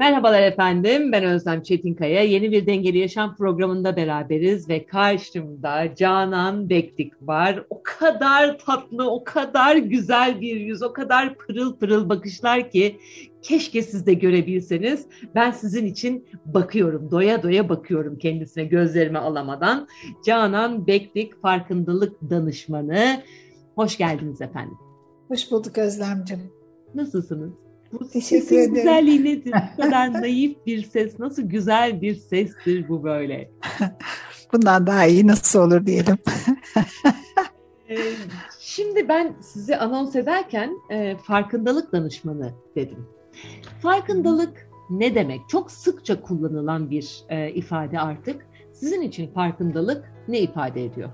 Merhabalar efendim, ben Özlem Çetinkaya. Yeni bir Dengeli Yaşam programında beraberiz ve karşımda Canan Bektik var. O kadar tatlı, o kadar güzel bir yüz, o kadar pırıl pırıl bakışlar ki keşke siz de görebilseniz. Ben sizin için bakıyorum, doya doya bakıyorum kendisine gözlerimi alamadan. Canan Bektik, farkındalık danışmanı. Hoş geldiniz efendim. Hoş bulduk Özlemciğim. Nasılsınız? Bu Teşekkür sesin ederim. güzelliği nedir? Bu kadar naif bir ses, nasıl güzel bir sestir bu böyle? Bundan daha iyi nasıl olur diyelim. Ee, şimdi ben sizi anons ederken e, farkındalık danışmanı dedim. Farkındalık ne demek? Çok sıkça kullanılan bir e, ifade artık. Sizin için farkındalık ne ifade ediyor?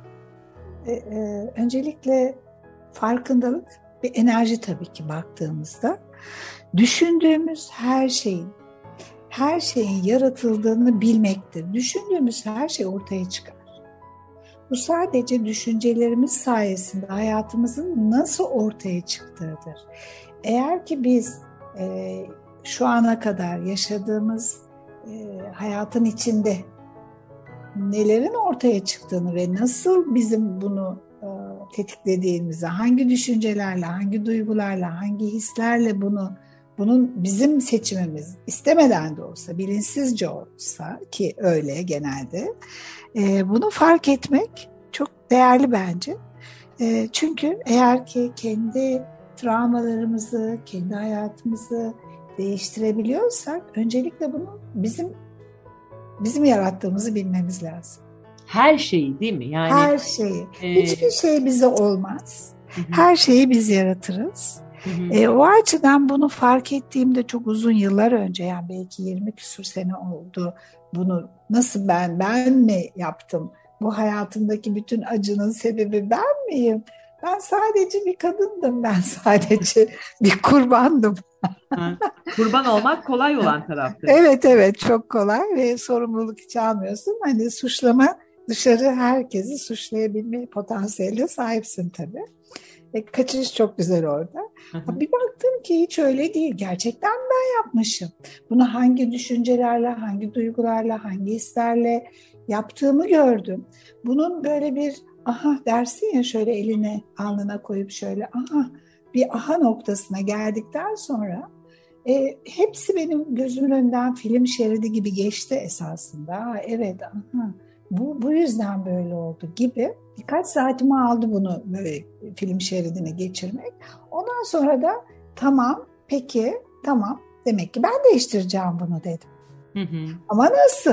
E, e, öncelikle farkındalık bir enerji tabii ki baktığımızda. Düşündüğümüz her şeyin, her şeyin yaratıldığını bilmektir. Düşündüğümüz her şey ortaya çıkar. Bu sadece düşüncelerimiz sayesinde hayatımızın nasıl ortaya çıktığıdır. Eğer ki biz e, şu ana kadar yaşadığımız e, hayatın içinde nelerin ortaya çıktığını ve nasıl bizim bunu e, tetiklediğimizi, hangi düşüncelerle, hangi duygularla, hangi hislerle bunu bunun bizim seçimimiz istemeden de olsa, bilinçsizce olsa ki öyle genelde e, bunu fark etmek çok değerli bence. E, çünkü eğer ki kendi travmalarımızı, kendi hayatımızı değiştirebiliyorsak öncelikle bunu bizim bizim yarattığımızı bilmemiz lazım. Her şeyi değil mi? Yani her şeyi. E... Hiçbir şey bize olmaz. Hı hı. Her şeyi biz yaratırız. E, o açıdan bunu fark ettiğimde çok uzun yıllar önce yani belki 20 küsur sene oldu. Bunu nasıl ben, ben mi yaptım? Bu hayatımdaki bütün acının sebebi ben miyim? Ben sadece bir kadındım, ben sadece bir kurbandım. Kurban olmak kolay olan taraftır. Evet evet çok kolay ve sorumluluk hiç almıyorsun. Hani suçlama dışarı herkesi suçlayabilme potansiyeline sahipsin tabii. E, kaçış çok güzel orada. Hı hı. Bir baktım ki hiç öyle değil. Gerçekten ben yapmışım. Bunu hangi düşüncelerle, hangi duygularla, hangi hislerle yaptığımı gördüm. Bunun böyle bir aha dersin ya şöyle eline alnına koyup şöyle aha bir aha noktasına geldikten sonra e, hepsi benim gözümün önünden film şeridi gibi geçti esasında. Evet aha bu, bu yüzden böyle oldu gibi birkaç saatimi aldı bunu böyle film şeridine geçirmek. Ondan sonra da tamam peki tamam demek ki ben değiştireceğim bunu dedim. Hı hı. Ama nasıl?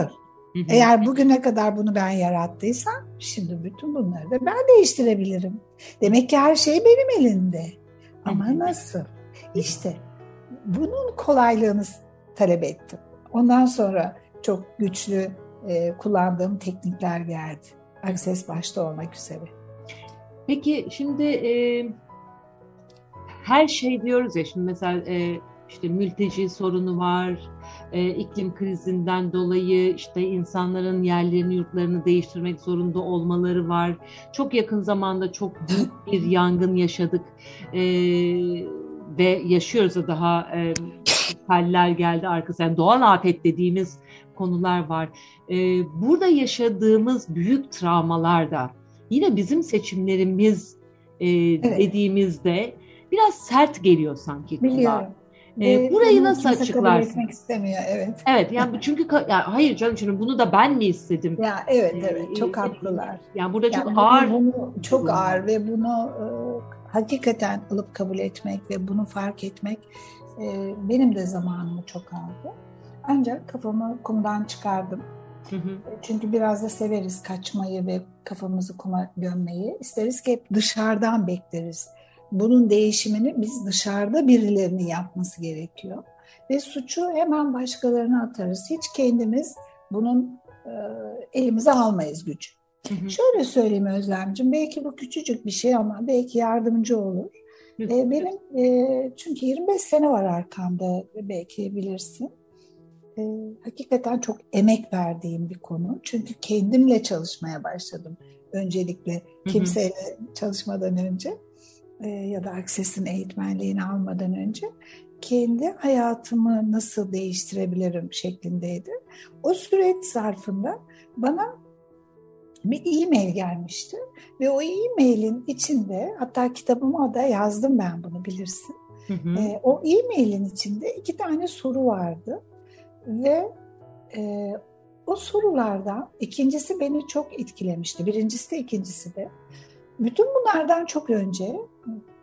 Hı hı. Eğer bugüne kadar bunu ben yarattıysam şimdi bütün bunları da ben değiştirebilirim. Demek ki her şey benim elimde. Ama hı nasıl? İşte bunun kolaylığını talep ettim. Ondan sonra çok güçlü e, kullandığım teknikler geldi. Akses başta olmak üzere. Peki şimdi e, her şey diyoruz ya şimdi mesela e, işte mülteci sorunu var, e, iklim krizinden dolayı işte insanların yerlerini yurtlarını değiştirmek zorunda olmaları var. Çok yakın zamanda çok büyük bir yangın yaşadık e, ve yaşıyoruz da daha e, haller geldi arkası. Yani doğal afet dediğimiz konular var. E, burada yaşadığımız büyük travmalar da yine bizim seçimlerimiz e, evet. dediğimizde biraz sert geliyor sanki. Biliyorum. E, burayı nasıl açıklarsın? etmek istemiyor, evet. Evet, yani çünkü ya hayır canım şimdi bunu da ben mi istedim? Ya evet, evet, ee, çok e, haklılar. Yani burada yani çok ağır. Bunu, çok ağır ve bunu e, hakikaten alıp kabul etmek ve bunu fark etmek e, benim de zamanımı çok aldı. Ancak kafamı kumdan çıkardım. Hı hı. Çünkü biraz da severiz kaçmayı ve kafamızı kuma gömmeyi. İsteriz ki hep dışarıdan bekleriz. Bunun değişimini biz dışarıda birilerinin yapması gerekiyor. Ve suçu hemen başkalarına atarız. Hiç kendimiz bunun e, elimize almayız gücü. Hı hı. Şöyle söyleyeyim Özlemciğim, belki bu küçücük bir şey ama belki yardımcı olur. Hı. E, benim e, çünkü 25 sene var arkamda belki bilirsin e, hakikaten çok emek verdiğim bir konu. Çünkü kendimle çalışmaya başladım öncelikle kimseyle çalışmadan önce e, ya da Access'in eğitmenliğini almadan önce kendi hayatımı nasıl değiştirebilirim şeklindeydi. O süreç zarfında bana bir e-mail gelmişti ve o e-mailin içinde hatta kitabıma da yazdım ben bunu bilirsin. Hı hı. E, o e-mailin içinde iki tane soru vardı ve e, o sorulardan ikincisi beni çok etkilemişti. Birincisi de ikincisi de. Bütün bunlardan çok önce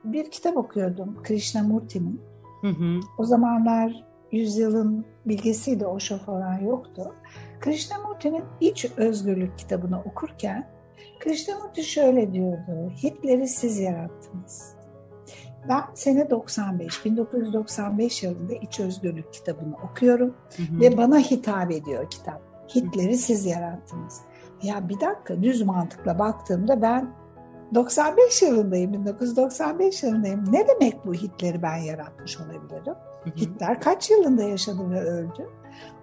bir kitap okuyordum Krishnamurti'nin. Hı hı. O zamanlar yüzyılın bilgisiydi, o falan yoktu. Krishnamurti'nin İç Özgürlük kitabını okurken Krishnamurti şöyle diyordu, Hitler'i siz yarattınız. Ben sene 95, 1995 yılında İç Özgürlük kitabını okuyorum hı hı. ve bana hitap ediyor kitap. Hitler'i siz yarattınız. Ya bir dakika düz mantıkla baktığımda ben 95 yılındayım, 1995 yılındayım. Ne demek bu Hitler'i ben yaratmış olabilirim? Hı hı. Hitler kaç yılında yaşadı ve öldü?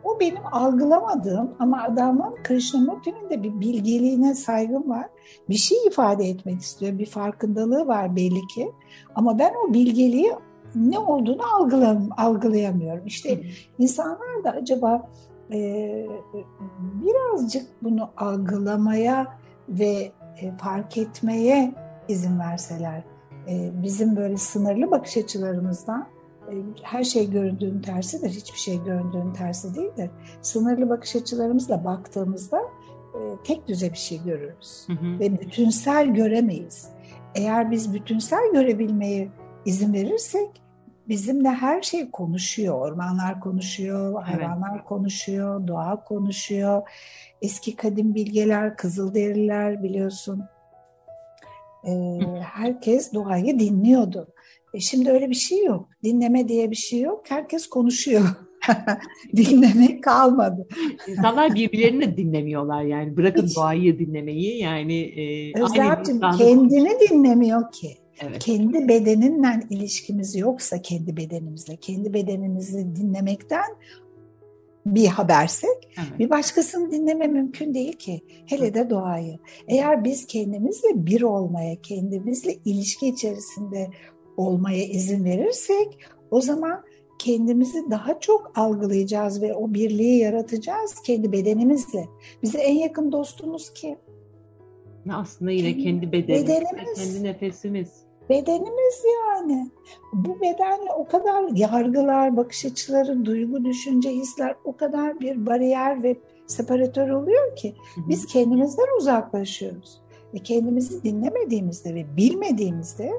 O benim algılamadığım ama adamın Krishnamurti'nin de bir bilgeliğine saygım var. Bir şey ifade etmek istiyor, bir farkındalığı var belli ki. Ama ben o bilgeliği ne olduğunu algılam algılayamıyorum. İşte insanlar da acaba e, birazcık bunu algılamaya ve e, fark etmeye izin verseler, e, bizim böyle sınırlı bakış açılarımızdan her şey göründüğün tersidir, hiçbir şey göründüğün tersi değildir. Sınırlı bakış açılarımızla baktığımızda tek düze bir şey görürüz hı hı. ve bütünsel göremeyiz. Eğer biz bütünsel görebilmeye izin verirsek bizimle her şey konuşuyor. Ormanlar konuşuyor, hayvanlar evet. konuşuyor, doğa konuşuyor. Eski kadim bilgeler, kızılderililer biliyorsun. Ee, herkes doğayı dinliyordu. E şimdi öyle bir şey yok. Dinleme diye bir şey yok. Herkes konuşuyor. Dinlemek kalmadı. İnsanlar birbirlerini de dinlemiyorlar yani. Bırakın Hiç. doğayı dinlemeyi yani. E, Özlemciğim kendini dinlemiyor ki. Evet. Kendi bedeninle ilişkimiz yoksa kendi bedenimizle, kendi bedenimizi dinlemekten bir habersek evet. bir başkasını dinleme mümkün değil ki. Hele de doğayı. Eğer biz kendimizle bir olmaya, kendimizle ilişki içerisinde olmaya izin verirsek o zaman kendimizi daha çok algılayacağız ve o birliği yaratacağız kendi bedenimizle. Bize en yakın dostumuz kim? Aslında yine kendi, kendi bedenimiz, bedenimiz, kendi nefesimiz. Bedenimiz yani. Bu bedenle o kadar yargılar, bakış açıları, duygu, düşünce, hisler o kadar bir bariyer ve separatör oluyor ki biz kendimizden uzaklaşıyoruz. Ve kendimizi dinlemediğimizde ve bilmediğimizde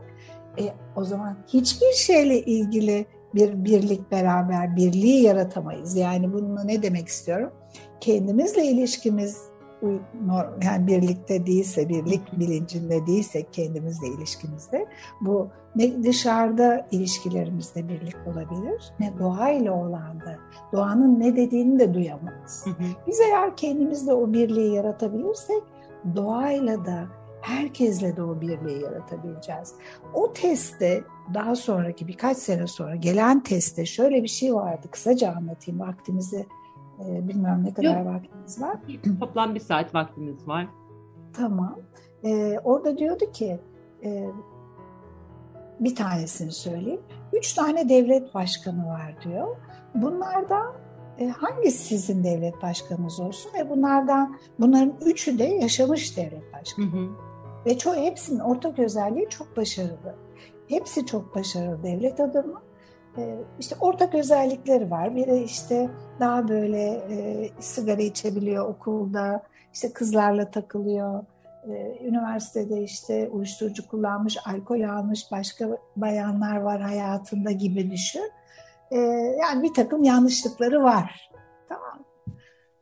e, o zaman hiçbir şeyle ilgili bir birlik beraber birliği yaratamayız. Yani bunu ne demek istiyorum? Kendimizle ilişkimiz yani birlikte değilse, birlik bilincinde değilse kendimizle ilişkimizde bu ne dışarıda ilişkilerimizde birlik olabilir ne doğayla olan da doğanın ne dediğini de duyamayız. Biz eğer kendimizle o birliği yaratabilirsek doğayla da herkesle de o birliği yaratabileceğiz. O testte daha sonraki birkaç sene sonra gelen testte şöyle bir şey vardı. Kısaca anlatayım vaktimizi e, bilmiyorum ne kadar Yok. vaktimiz var. Toplam bir saat vaktimiz var. Tamam. E, orada diyordu ki e, bir tanesini söyleyeyim. Üç tane devlet başkanı var diyor. Bunlardan e, hangisi sizin devlet başkanınız olsun ve bunlardan bunların üçü de yaşamış devlet başkanı. Hı hı. Ve çoğu hepsinin ortak özelliği çok başarılı. Hepsi çok başarılı devlet adamı ee, işte ortak özellikleri var. Biri işte daha böyle e, sigara içebiliyor okulda, işte kızlarla takılıyor. E, üniversitede işte uyuşturucu kullanmış, alkol almış başka bayanlar var hayatında gibi düşün. E, yani bir takım yanlışlıkları var. Tamam.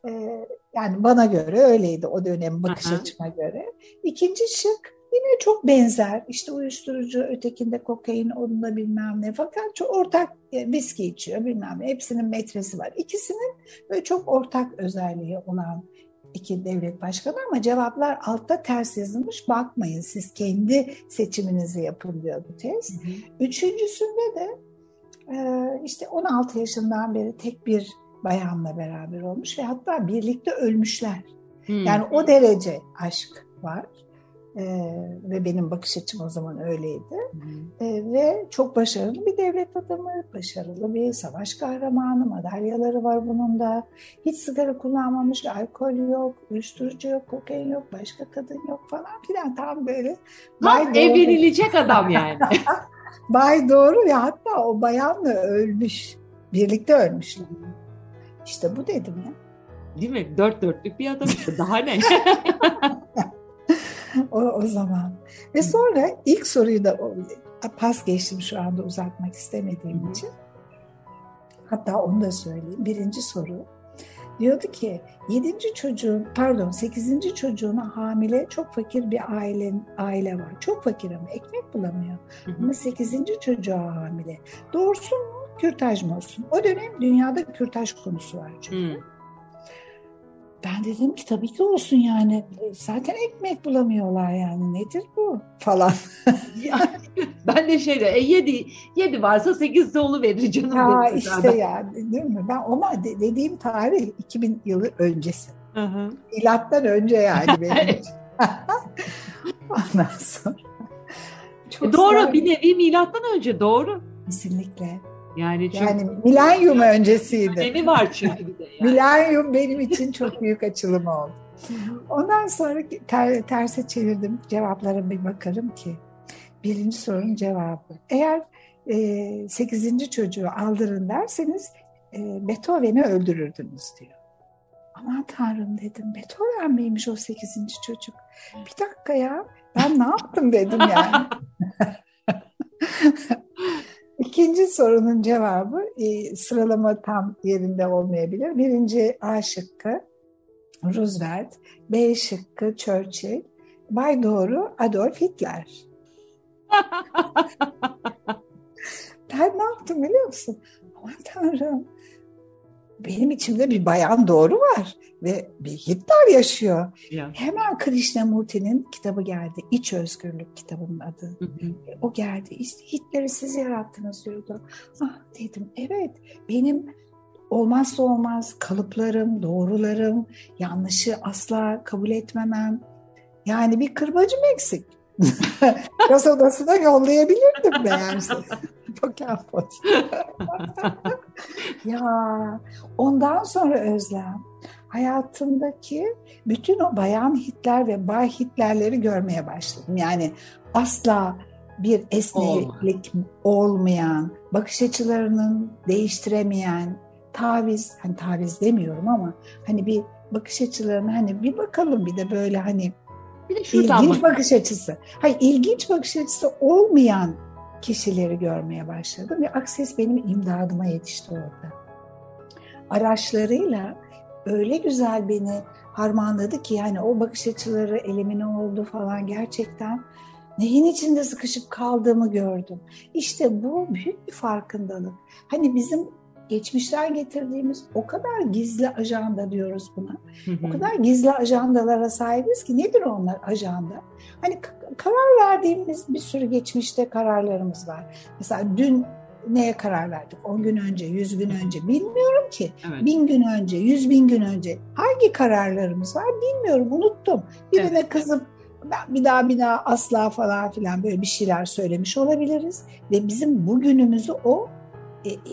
E, yani bana göre öyleydi o dönem bakış Aha. açıma göre. İkinci şık Yine çok benzer. İşte uyuşturucu, ötekinde kokain, onunla bilmem ne. Fakat çok ortak e, viski içiyor bilmem ne. Hepsinin metresi var. İkisinin böyle çok ortak özelliği olan iki devlet başkanı ama cevaplar altta ters yazılmış. Bakmayın siz kendi seçiminizi yapın diyor bu test. Hı hı. Üçüncüsünde de e, işte 16 yaşından beri tek bir bayanla beraber olmuş ve hatta birlikte ölmüşler. Hı. Yani o derece aşk var. Ee, ve benim bakış açım o zaman öyleydi. E, ve çok başarılı bir devlet adamı, başarılı bir savaş kahramanı, madalyaları var bunun da. Hiç sigara kullanmamış, alkol yok, uyuşturucu yok, kokain yok, başka kadın yok falan filan. Tam böyle. Tam evlenilecek adam yani. Bay doğru ve hatta o bayanla ölmüş. Birlikte ölmüşler. İşte bu dedim ya. Değil mi? Dört dörtlük bir adam işte. Daha ne? o, o zaman. Ve sonra ilk soruyu da pas geçtim şu anda uzatmak istemediğim için. Hatta onu da söyleyeyim. Birinci soru. Diyordu ki yedinci çocuğun pardon sekizinci çocuğuna hamile çok fakir bir aile, aile var. Çok fakir ama ekmek bulamıyor. Hı hı. Ama sekizinci çocuğa hamile. Doğursun mu kürtaj mı olsun? O dönem dünyada kürtaj konusu var çünkü. Hı. Ben dedim ki tabii ki olsun yani. Zaten ekmek bulamıyorlar yani. Nedir bu? Falan. ben de şeyde e, yedi, yedi varsa sekiz de verir canım. Ya işte ya değil mi? Ben ama de, dediğim tarih 2000 yılı öncesi. Hı hı. Milattan önce yani benim. Ondan sonra. Çok e doğru bir nevi milattan önce doğru. Kesinlikle. Yani, çünkü, yani milenyum öncesiydi. Önemi var çünkü bir de. Yani. milenyum benim için çok büyük açılım oldu. Ondan sonra ter, terse çevirdim. Cevaplara bir bakarım ki. Birinci sorunun cevabı. Eğer e, sekizinci çocuğu aldırın derseniz e, Beethoven'i öldürürdünüz diyor. Aman tanrım dedim. Beethoven miymiş o sekizinci çocuk? Bir dakika ya ben ne yaptım dedim yani. İkinci sorunun cevabı e, sıralama tam yerinde olmayabilir. Birinci A şıkkı Roosevelt, B şıkkı Churchill, Bay doğru Adolf Hitler. ben ne yaptım biliyor musun? Aman tanrım benim içimde bir bayan doğru var ve bir Hitler yaşıyor. Ya. Hemen Krishnamurti'nin kitabı geldi. İç Özgürlük kitabının adı. Hı hı. O geldi. İşte Hitler'i siz yarattınız diyordu. Ah dedim evet benim olmazsa olmaz kalıplarım, doğrularım, yanlışı asla kabul etmemem. Yani bir kırbacım eksik. Yaz odasına yollayabilirdim meğerse. Poker pot. ya ondan sonra Özlem hayatımdaki bütün o bayan hitler ve bay hitlerleri görmeye başladım. Yani asla bir esneklik olmayan, bakış açılarının değiştiremeyen, taviz, hani taviz demiyorum ama hani bir bakış açılarını hani bir bakalım bir de böyle hani bir de ilginç bakış açısı. Hayır ilginç bakış açısı olmayan kişileri görmeye başladım ve Akses benim imdadıma yetişti orada. Araçlarıyla öyle güzel beni harmanladı ki yani o bakış açıları elimine oldu falan gerçekten neyin içinde sıkışıp kaldığımı gördüm. İşte bu büyük bir farkındalık. Hani bizim geçmişten getirdiğimiz o kadar gizli ajanda diyoruz buna. O kadar gizli ajandalara sahibiz ki nedir onlar ajanda? Hani karar verdiğimiz bir sürü geçmişte kararlarımız var. Mesela dün neye karar verdik? 10 gün önce, 100 gün önce bilmiyorum ki. Evet. Bin gün önce, 100 bin gün önce hangi kararlarımız var bilmiyorum unuttum. Birine evet. kızıp ben bir daha bir daha asla falan filan böyle bir şeyler söylemiş olabiliriz. Ve bizim bugünümüzü o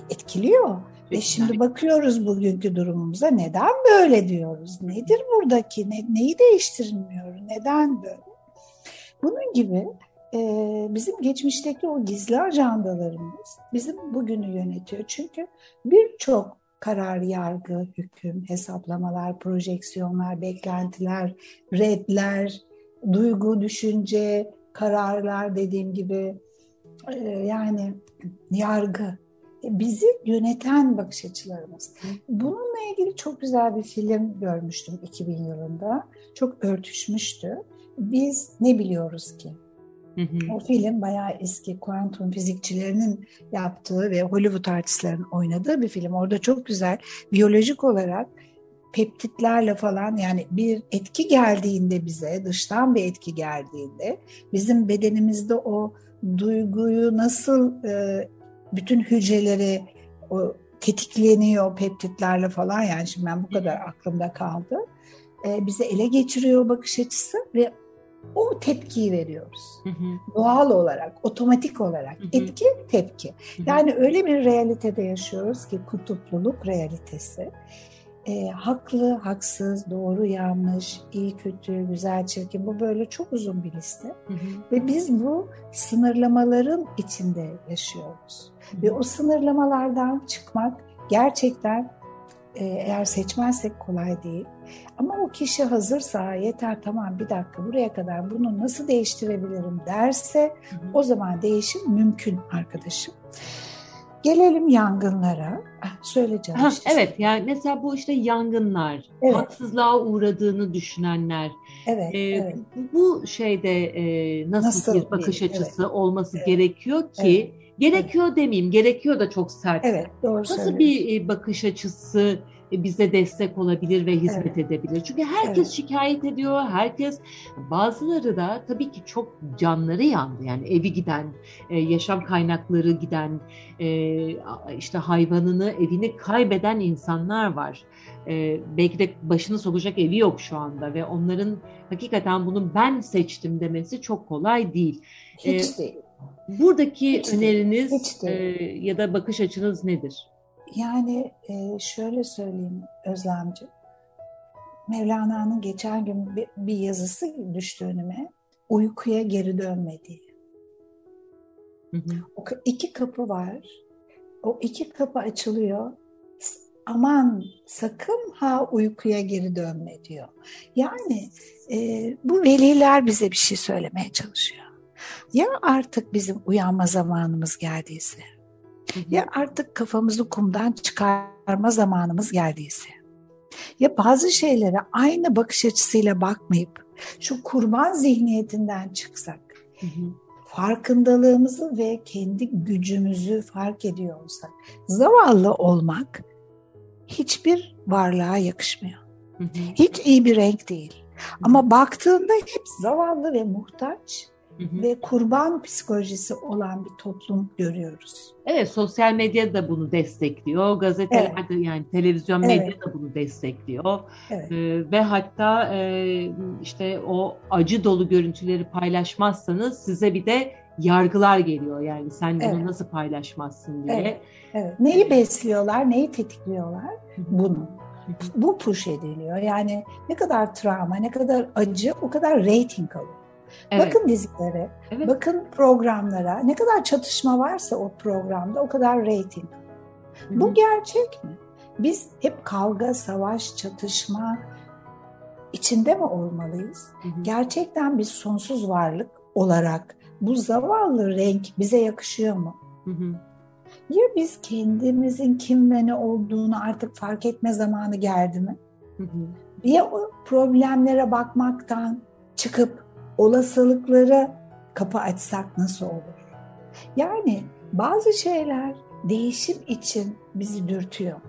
etkiliyor. Ve şimdi bakıyoruz bugünkü durumumuza neden böyle diyoruz? Nedir buradaki? Ne, neyi değiştirilmiyor? Neden böyle? Bunun gibi e, bizim geçmişteki o gizli ajandalarımız bizim bugünü yönetiyor. Çünkü birçok karar, yargı, hüküm, hesaplamalar, projeksiyonlar, beklentiler, redler, duygu, düşünce, kararlar dediğim gibi e, yani yargı bizi yöneten bakış açılarımız. Bununla ilgili çok güzel bir film görmüştüm 2000 yılında. Çok örtüşmüştü. Biz ne biliyoruz ki? Hı hı. O film bayağı eski kuantum fizikçilerinin yaptığı ve Hollywood artistlerin oynadığı bir film. Orada çok güzel biyolojik olarak peptitlerle falan yani bir etki geldiğinde bize dıştan bir etki geldiğinde bizim bedenimizde o duyguyu nasıl e, bütün hücreleri o tetikleniyor peptitlerle falan yani şimdi ben bu kadar aklımda kaldı. E, bize ele geçiriyor bakış açısı ve o tepkiyi veriyoruz. Hı hı. Doğal olarak, otomatik olarak hı hı. etki tepki. Hı hı. Yani öyle bir realitede yaşıyoruz ki kutupluluk realitesi. E, haklı, haksız, doğru, yanlış, iyi, kötü, güzel, çirkin bu böyle çok uzun bir liste. Hı hı. Ve biz bu sınırlamaların içinde yaşıyoruz. Hı hı. Ve o sınırlamalardan çıkmak gerçekten e, eğer seçmezsek kolay değil. Ama o kişi hazırsa yeter tamam bir dakika buraya kadar bunu nasıl değiştirebilirim derse hı hı. o zaman değişim mümkün arkadaşım. Gelelim yangınlara. Ah, söyleyeceğim. Ha, işte. Evet yani mesela bu işte yangınlar, evet. haksızlığa uğradığını düşünenler. Evet, e, evet. Bu şeyde e, nasıl, nasıl bir bakış bir, açısı evet. olması evet. gerekiyor ki evet. Gerekiyor evet. demeyeyim, gerekiyor da çok sert. Evet, doğru Nasıl bir bakış açısı bize destek olabilir ve hizmet evet. edebilir. Çünkü herkes evet. şikayet ediyor, herkes bazıları da tabii ki çok canları yandı. Yani evi giden, e, yaşam kaynakları giden, işte hayvanını, evini kaybeden insanlar var. Belki de başını sokacak evi yok şu anda ve onların hakikaten bunu ben seçtim demesi çok kolay değil. Hiç değil. Buradaki hiç öneriniz değil, hiç değil. E, ya da bakış açınız nedir? Yani e, şöyle söyleyeyim Özlemci. Mevlana'nın geçen gün bir, bir yazısı düştü önüme. Uykuya geri dönmedi. Hı hı. O iki kapı var. O iki kapı açılıyor. Aman sakın ha uykuya geri dönme diyor. Yani e, bu veliler bize bir şey söylemeye çalışıyor. Ya artık bizim uyanma zamanımız geldiyse, ya artık kafamızı kumdan çıkarma zamanımız geldiyse, ya bazı şeylere aynı bakış açısıyla bakmayıp şu kurban zihniyetinden çıksak, farkındalığımızı ve kendi gücümüzü fark ediyor olsak, zavallı olmak hiçbir varlığa yakışmıyor. Hiç iyi bir renk değil. Ama baktığında hep zavallı ve muhtaç ve kurban psikolojisi olan bir toplum görüyoruz. Evet, sosyal medya da bunu destekliyor. Gazeteler evet. de yani televizyon medya evet. da bunu destekliyor. Evet. Ee, ve hatta e, işte o acı dolu görüntüleri paylaşmazsanız size bir de yargılar geliyor. Yani sen bunu evet. nasıl paylaşmazsın diye. Evet. evet. Neyi besliyorlar, neyi tetikliyorlar? Bunu. Bu push ediliyor. Yani ne kadar travma, ne kadar acı o kadar rating alıyor. Evet. Bakın dizilere, evet. bakın programlara. Ne kadar çatışma varsa o programda o kadar reyting. Hı-hı. Bu gerçek mi? Biz hep kavga, savaş, çatışma içinde mi olmalıyız? Hı-hı. Gerçekten biz sonsuz varlık olarak bu zavallı renk bize yakışıyor mu? Hı-hı. Ya biz kendimizin kim ve ne olduğunu artık fark etme zamanı geldi mi? Hı hı. Ya o problemlere bakmaktan çıkıp olasılıklara kapı açsak nasıl olur? Yani bazı şeyler değişim için bizi dürtüyor.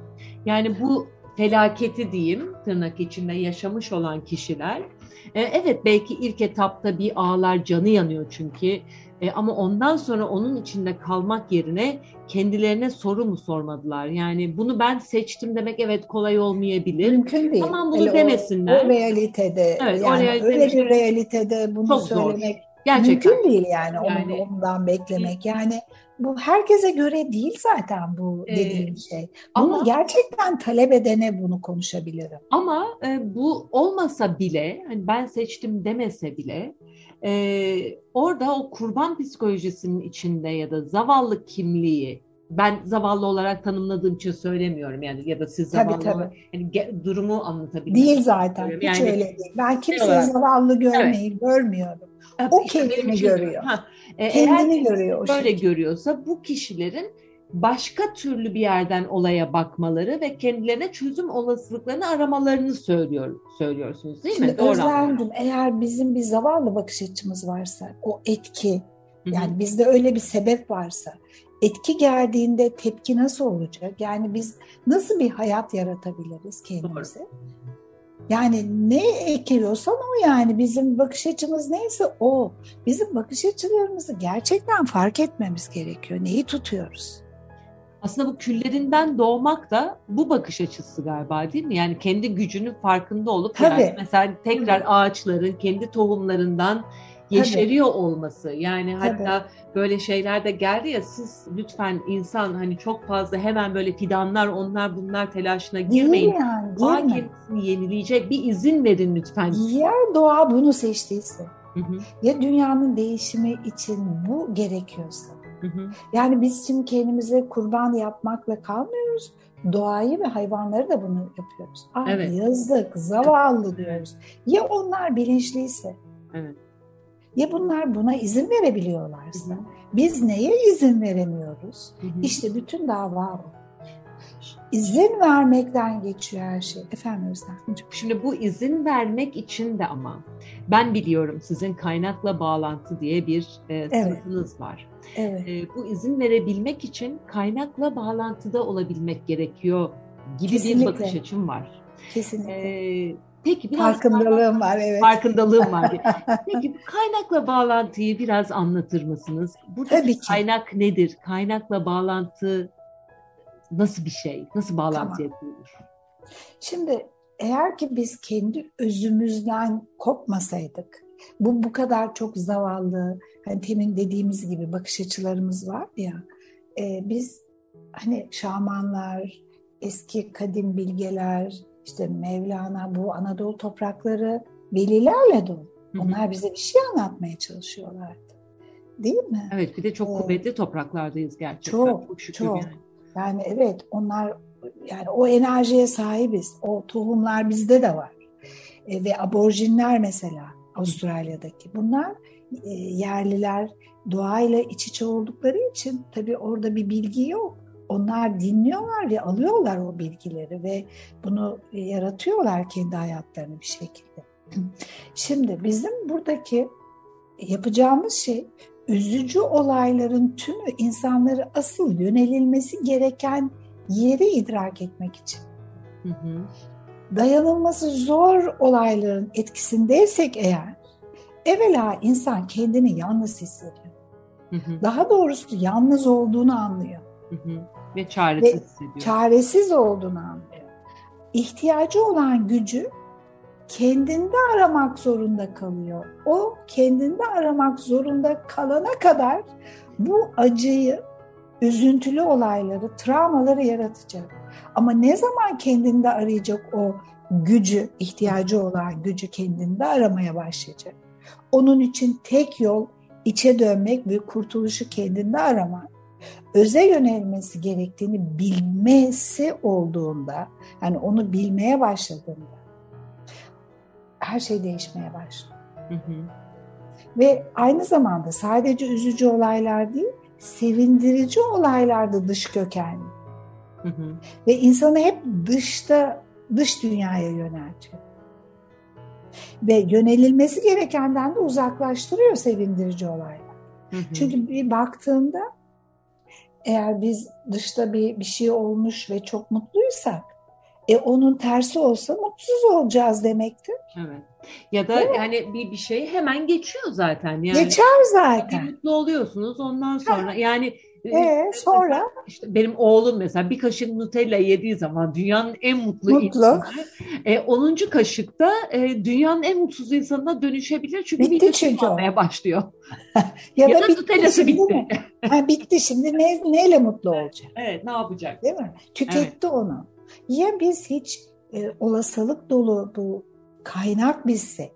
Yani bu felaketi diyeyim tırnak içinde yaşamış olan kişiler e, evet belki ilk etapta bir ağlar canı yanıyor çünkü e, ama ondan sonra onun içinde kalmak yerine kendilerine soru mu sormadılar? Yani bunu ben seçtim demek evet kolay olmayabilir. Mümkün değil. Tamam bunu Hele demesinler. O, o realitede evet, yani o realitede öyle bir realitede bunu söylemek zor. Gerçekten. mümkün değil yani, yani ondan beklemek. Yani bu herkese göre değil zaten bu dediğim ee, şey. Bunu ama, gerçekten talep edene bunu konuşabilirim. Ama e, bu olmasa bile, hani ben seçtim demese bile e, orada o kurban psikolojisinin içinde ya da zavallı kimliği ben zavallı olarak tanımladığım için söylemiyorum yani ya da siz zavallı tabii, tabii. Yani durumu anlatabilirim. Değil zaten hiç yani, öyle değil. Ben kimseyi olarak, zavallı görmeyi evet. görmüyorum. O işte kendini görüyor. Ha, e, kendini görüyor. O böyle şekilde. görüyorsa bu kişilerin başka türlü bir yerden olaya bakmaları ve kendilerine çözüm olasılıklarını aramalarını söylüyor söylüyorsunuz değil mi? Şimdi Doğru Özlem'dim eğer bizim bir zavallı bakış açımız varsa o etki yani Hı-hı. bizde öyle bir sebep varsa etki geldiğinde tepki nasıl olacak? Yani biz nasıl bir hayat yaratabiliriz kendimize? Doğru. Yani ne ekiyorsan o yani bizim bakış açımız neyse o. Bizim bakış açılarımızı gerçekten fark etmemiz gerekiyor. Neyi tutuyoruz? Aslında bu küllerinden doğmak da bu bakış açısı galiba değil mi? Yani kendi gücünün farkında olup Tabii. yani mesela tekrar ağaçların kendi tohumlarından yeşeriyor olması. Yani Tabii. hatta böyle şeyler de geldi ya siz lütfen insan hani çok fazla hemen böyle fidanlar onlar bunlar telaşına Değil girmeyin. yani Doğa değil mi? kendisini yenileyecek bir izin verin lütfen. Ya doğa bunu seçtiyse, Hı hı, ya dünyanın değişimi için bu gerekiyorsa. Hı hı. Yani biz şimdi kendimize kurban yapmakla kalmıyoruz. Doğayı ve hayvanları da bunu yapıyoruz. Aa, Evet. Yazık, zavallı diyoruz. Ya onlar bilinçliyse, Evet. ya bunlar buna izin verebiliyorlarsa. Hı hı. Biz neye izin veremiyoruz? Hı hı. İşte bütün dava o. İzin vermekten geçiyor her şey. Efendim Özlemciğim. Şimdi bu izin vermek için de ama ben biliyorum sizin kaynakla bağlantı diye bir e, sınıfınız var. Evet. E, bu izin verebilmek için kaynakla bağlantıda olabilmek gerekiyor gibi Kesinlikle. bir bakış açım var. Kesinlikle. E, peki biraz Farkındalığım var evet. farkındalığım var. peki kaynakla bağlantıyı biraz anlatır mısınız? Buradaki Tabii ki. kaynak nedir? Kaynakla bağlantı nasıl bir şey? Nasıl bağlantıya kurulur? Şimdi eğer ki biz kendi özümüzden kopmasaydık, bu bu kadar çok zavallı, hani temin dediğimiz gibi bakış açılarımız var ya, e, biz hani şamanlar, eski kadim bilgeler, işte Mevlana bu Anadolu toprakları velilerle dolu. Onlar bize bir şey anlatmaya çalışıyorlardı. Değil mi? Evet bir de çok kuvvetli topraklardayız gerçekten. Çok, şükür çok. yani. Yani evet onlar yani o enerjiye sahibiz. O tohumlar bizde de var. E, ve aborjinler mesela Avustralya'daki bunlar e, yerliler doğayla iç içe oldukları için tabii orada bir bilgi yok. Onlar dinliyorlar ve alıyorlar o bilgileri ve bunu e, yaratıyorlar kendi hayatlarını bir şekilde. Şimdi bizim buradaki yapacağımız şey üzücü olayların tümü insanları asıl yönelilmesi gereken yeri idrak etmek için. Hı hı. Dayanılması zor olayların etkisindeysek eğer, evvela insan kendini yalnız hissediyor. Hı hı. Daha doğrusu yalnız olduğunu anlıyor. Hı hı. Ve çaresiz Ve hissediyor. Çaresiz olduğunu anlıyor. İhtiyacı olan gücü kendinde aramak zorunda kalıyor. O kendinde aramak zorunda kalana kadar bu acıyı, üzüntülü olayları, travmaları yaratacak. Ama ne zaman kendinde arayacak o gücü, ihtiyacı olan gücü kendinde aramaya başlayacak. Onun için tek yol içe dönmek ve kurtuluşu kendinde aramak. Öze yönelmesi gerektiğini bilmesi olduğunda, yani onu bilmeye başladığında her şey değişmeye başlıyor. Hı hı. Ve aynı zamanda sadece üzücü olaylar değil, sevindirici olaylar da dış kökenli. Hı hı. Ve insanı hep dışta, dış dünyaya yöneltiyor. Ve yönelilmesi gerekenden de uzaklaştırıyor sevindirici olaylar. Hı hı. Çünkü bir baktığında eğer biz dışta bir, bir şey olmuş ve çok mutluysak e onun tersi olsa mutsuz olacağız demektir. Evet. Ya da yani bir bir şey hemen geçiyor zaten. Yani Geçer zaten. mutlu oluyorsunuz ondan sonra yani E, sonra işte benim oğlum mesela bir kaşık Nutella yediği zaman dünyanın en mutlu, Mutlu. insanı. E, 10. kaşıkta e, dünyanın en mutsuz insanına dönüşebilir çünkü Bitti çünkü başlıyor. ya, Ya, da da bitti Nutella'sı bitti. mi? Ha, bitti şimdi ne, neyle mutlu olacak Evet ne yapacak? değil mi? Tüketti onu. Ya biz hiç e, olasılık dolu bu kaynak bilsek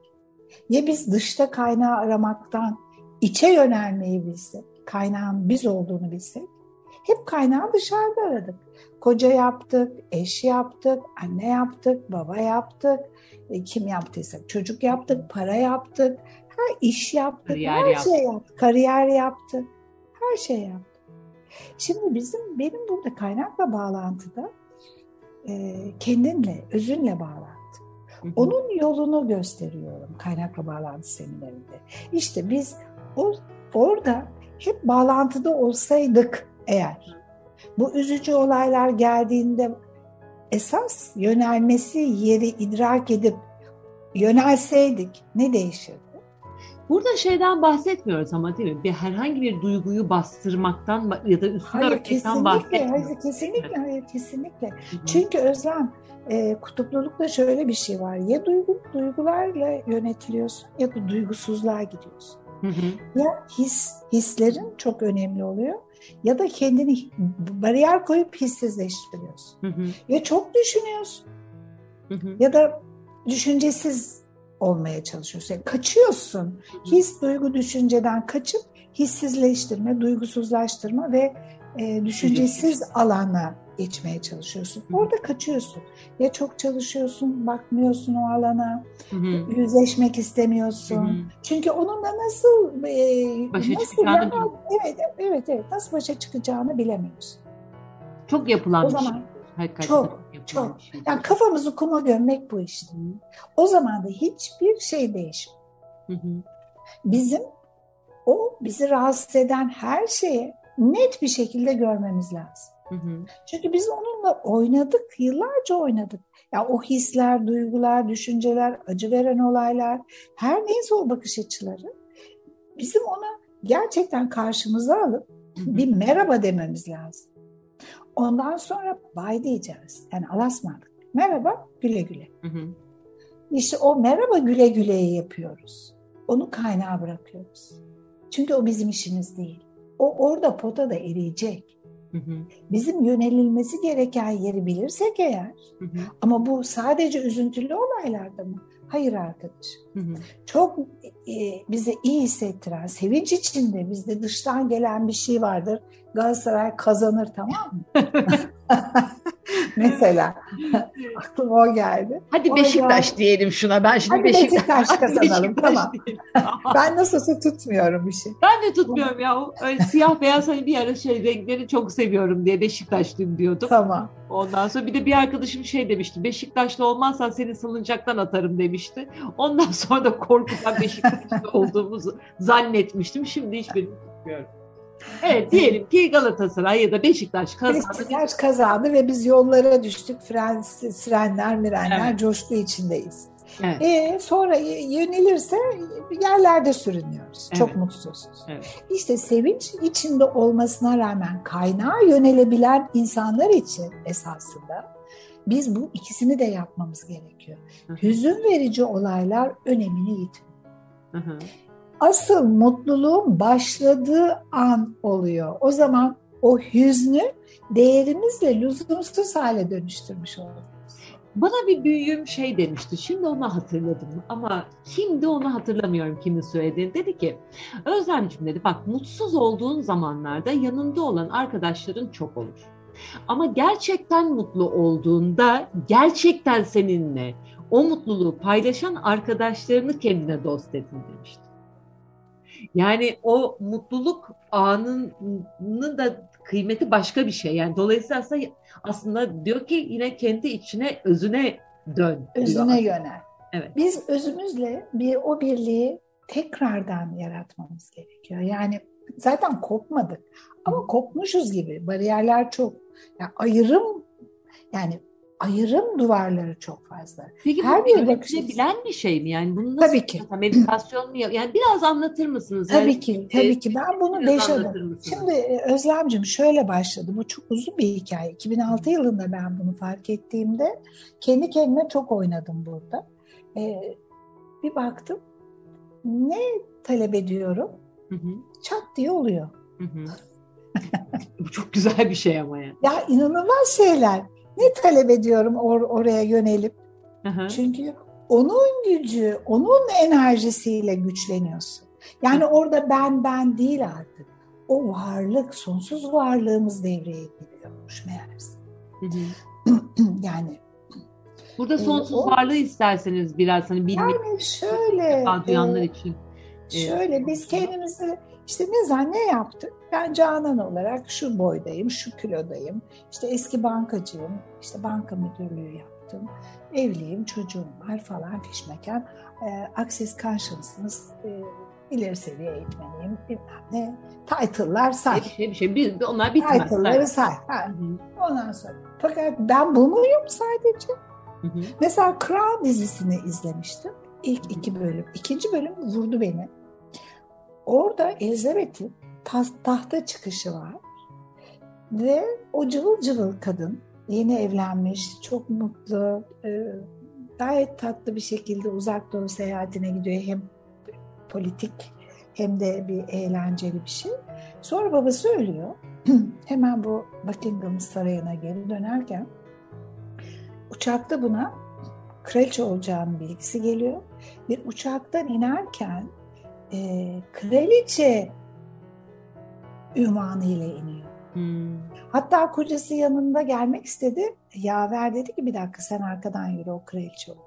ya biz dışta kaynağı aramaktan içe yönelmeyi bilsek, kaynağın biz olduğunu bilsek hep kaynağı dışarıda aradık. Koca yaptık, eş yaptık, anne yaptık, baba yaptık, e, kim yaptıysak çocuk yaptık, para yaptık, her iş yaptık, Kariyer her yaptık. şey yaptık, kariyer yaptık, her şey yaptık. Şimdi bizim benim burada kaynakla bağlantıda e, kendinle, özünle bağlantı. Hı hı. Onun yolunu gösteriyorum kaynakla bağlantı seminerinde. İşte biz o, orada hep bağlantıda olsaydık eğer bu üzücü olaylar geldiğinde esas yönelmesi yeri idrak edip yönelseydik ne değişirdi? Burada şeyden bahsetmiyoruz ama değil mi? Bir herhangi bir duyguyu bastırmaktan ya da üstüne hayır, örtmekten bahsetmiyoruz. Hayır kesinlikle, hayır kesinlikle. Çünkü Özlem e, kutuplulukta şöyle bir şey var. Ya duygu, duygularla yönetiliyorsun ya da duygusuzluğa gidiyorsun. Hı hı. Ya his, hislerin çok önemli oluyor ya da kendini bariyer koyup hissizleştiriyorsun. Hı hı. Ya çok düşünüyorsun Hı hı. ya da düşüncesiz olmaya çalışıyorsun. Yani kaçıyorsun. His, duygu, düşünceden kaçıp hissizleştirme, duygusuzlaştırma ve e, düşüncesiz alana geçmeye çalışıyorsun. Hı. Orada kaçıyorsun. Ya çok çalışıyorsun, bakmıyorsun o alana, Hı hı. yüzleşmek Hı istemiyorsun. hı. Çünkü onunla nasıl e, Başa nasıl çıkacağını bilmiyorum. evet evet evet nasıl başa çıkacağını bilemiyorsun. Çok yapılan O bir zaman şey. Hakikaten çok, çok. şey. Yani kafamızı kuma gömmek bu işte. Hı O zaman da hiçbir şey değişmiyor. hı. Hı hı. Bizim o bizi rahatsız eden her şeye net bir şekilde görmemiz lazım. Hı hı. Çünkü biz onunla oynadık, yıllarca oynadık. Ya o hisler, duygular, düşünceler, acı veren olaylar, her neyse o bakış açıları bizim ona gerçekten karşımıza alıp bir merhaba dememiz lazım. Ondan sonra bay diyeceğiz. Yani alasmadık. Merhaba, güle güle. Hı hı. İşte o merhaba güle güleyi yapıyoruz. Onu kaynağa bırakıyoruz. Çünkü o bizim işimiz değil. O orada potada eriyecek. Hı hı. Bizim yönelilmesi gereken yeri bilirsek eğer Hı hı. ama bu sadece üzüntülü olaylarda mı? Hayır arkadaş. Hı hı. Çok e, bize iyi hissettiren, sevinç içinde bizde dıştan gelen bir şey vardır. Galatasaray kazanır tamam mı? Mesela aklıma o geldi. Hadi O Beşiktaş diyelim şuna. Ben şimdi Hadi Beşiktaş, Beşiktaş kazanalım, Beşiktaş tamam. Ben nasılsa tutmuyorum bir şey. Ben de tutmuyorum ya. O Öyle siyah beyaz hani bir ara şey renkleri çok seviyorum diye Beşiktaşlıyım diyordum. Tamam. Ondan sonra bir de bir arkadaşım şey demişti. Beşiktaşlı olmazsan seni salıncaktan atarım demişti. Ondan sonra da korkudan Beşiktaşlı olduğumuzu zannetmiştim. Şimdi hiçbirini tutmuyorum. Evet diyelim ki Galatasaray ya da Beşiktaş kazandı. Beşiktaş kazandı ve biz yollara düştük. Fren, sirenler, mirenler, Evet. coşku içindeyiz. Evet. E, sonra yönelirse yerlerde sürünüyoruz. Çok Evet. mutsuzuz. Evet. İşte sevinç içinde olmasına rağmen kaynağa yönelebilen insanlar için esasında biz bu ikisini de yapmamız gerekiyor. Hı hı. Hüzün verici olaylar önemini yitiriyor. Hı hı. Asıl mutluluğun başladığı an oluyor. O zaman o hüznü değerimizle lüzumsuz hale dönüştürmüş oluyoruz. Bana bir büyüğüm şey demişti. Şimdi onu hatırladım ama kimdi onu hatırlamıyorum kimin söylediğini. Dedi ki Özlemciğim dedi bak mutsuz olduğun zamanlarda yanında olan arkadaşların çok olur. Ama gerçekten mutlu olduğunda gerçekten seninle o mutluluğu paylaşan arkadaşlarını kendine dost edin demişti. Yani o mutluluk anının da kıymeti başka bir şey. Yani dolayısıyla aslında, aslında diyor ki yine kendi içine, özüne dön. Özüne yönel. Evet. Biz özümüzle bir o birliği tekrardan yaratmamız gerekiyor. Yani zaten kopmadık ama kopmuşuz gibi. Bariyerler çok. Yani ayrım yani ayrım duvarları çok fazla. Peki Her bu bir yönetilebilen bir şey mi? Yani bunu nasıl Tabii ki. Meditasyon mu? Yani biraz anlatır mısınız? Tabii Yani, ki, e, tabii ki. Ben bunu biraz beş anlatır adım. mısınız? Şimdi e, Özlemcim şöyle başladı. Bu çok uzun bir hikaye. 2006 yılında ben bunu fark ettiğimde kendi kendime çok oynadım burada. Ee, bir baktım ne talep ediyorum Hı hı, çat diye oluyor. hı hı. Bu çok güzel bir şey ama yani. Ya inanılmaz şeyler. Ne talep ediyorum or- oraya yönelip. Hı hı. Çünkü onun gücü, onun enerjisiyle güçleniyorsun. Yani orada ben ben değil artık. O varlık, sonsuz varlığımız devreye giriyormuş meğerse. Hı hı. yani Burada Ee, sonsuz o- varlığı isterseniz biraz hani bilmek yani şöyle duyanlar e, için. e, Şöyle biz kendimizi işte ne zan ne yaptık? Ben Canan olarak şu boydayım, şu kilodayım. İşte eski bankacıyım, işte banka müdürlüğü yaptım. Evliyim, çocuğum var falan fişmeken. E, Access Consciousness, e, ileri seviye eğitmeniyim, bilmem ne. Title'lar say. Bir şey bir şey. Bir, onlar bitmez. Title'ları say. Ha, Hı hı, Ondan sonra. Fakat ben bu muyum sadece? hı hı. Mesela Crown dizisini izlemiştim. İlk iki bölüm. İkinci bölüm vurdu beni. orada Elizabeth'in tahta çıkışı var. Ve o cıvıl cıvıl kadın yeni evlenmiş, çok mutlu, e, gayet tatlı bir şekilde uzak doğu seyahatine gidiyor. Hem politik hem de bir eğlenceli bir şey. Sonra babası ölüyor. Hemen bu Buckingham Sarayı'na geri dönerken uçakta buna kraliçe olacağının bilgisi geliyor. Bir uçaktan inerken e, kraliçe ünvanı ile iniyor. Hmm. Hatta kocası yanında gelmek istedi. Yaver dedi ki bir dakika sen arkadan yürü o kraliçe oldu.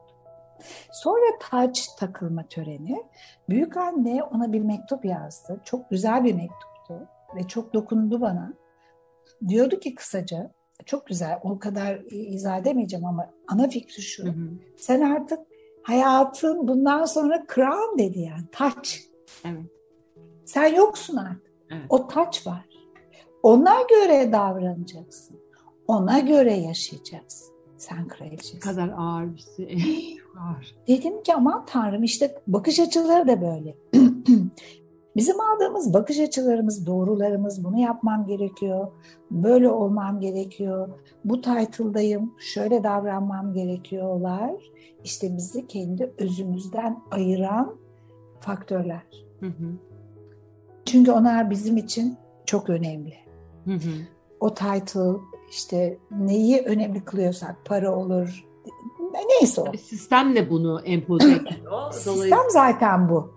Sonra taç takılma töreni. Büyük anne ona bir mektup yazdı. Çok güzel bir mektuptu ve çok dokundu bana. Diyordu ki kısaca çok güzel o kadar izah edemeyeceğim ama ana fikri şu. Hı hı. Sen artık hayatın bundan sonra crown dedi yani taç. Evet. Sen yoksun artık. Evet. O taç var. Ona göre davranacaksın. Ona göre yaşayacaksın. Sen kraliçesin. kadar ağır bir şey. ağır. Dedim ki aman tanrım işte bakış açıları da böyle. Bizim aldığımız bakış açılarımız, doğrularımız bunu yapmam gerekiyor, böyle olmam gerekiyor, bu title'dayım, şöyle davranmam gerekiyorlar. İşte bizi kendi özümüzden ayıran faktörler. Hı hı. Çünkü onlar bizim için çok önemli. Hı hı. O title işte neyi önemli kılıyorsak para olur neyse o. Sistemle bunu empoze ediyor. Sistem zaten bu.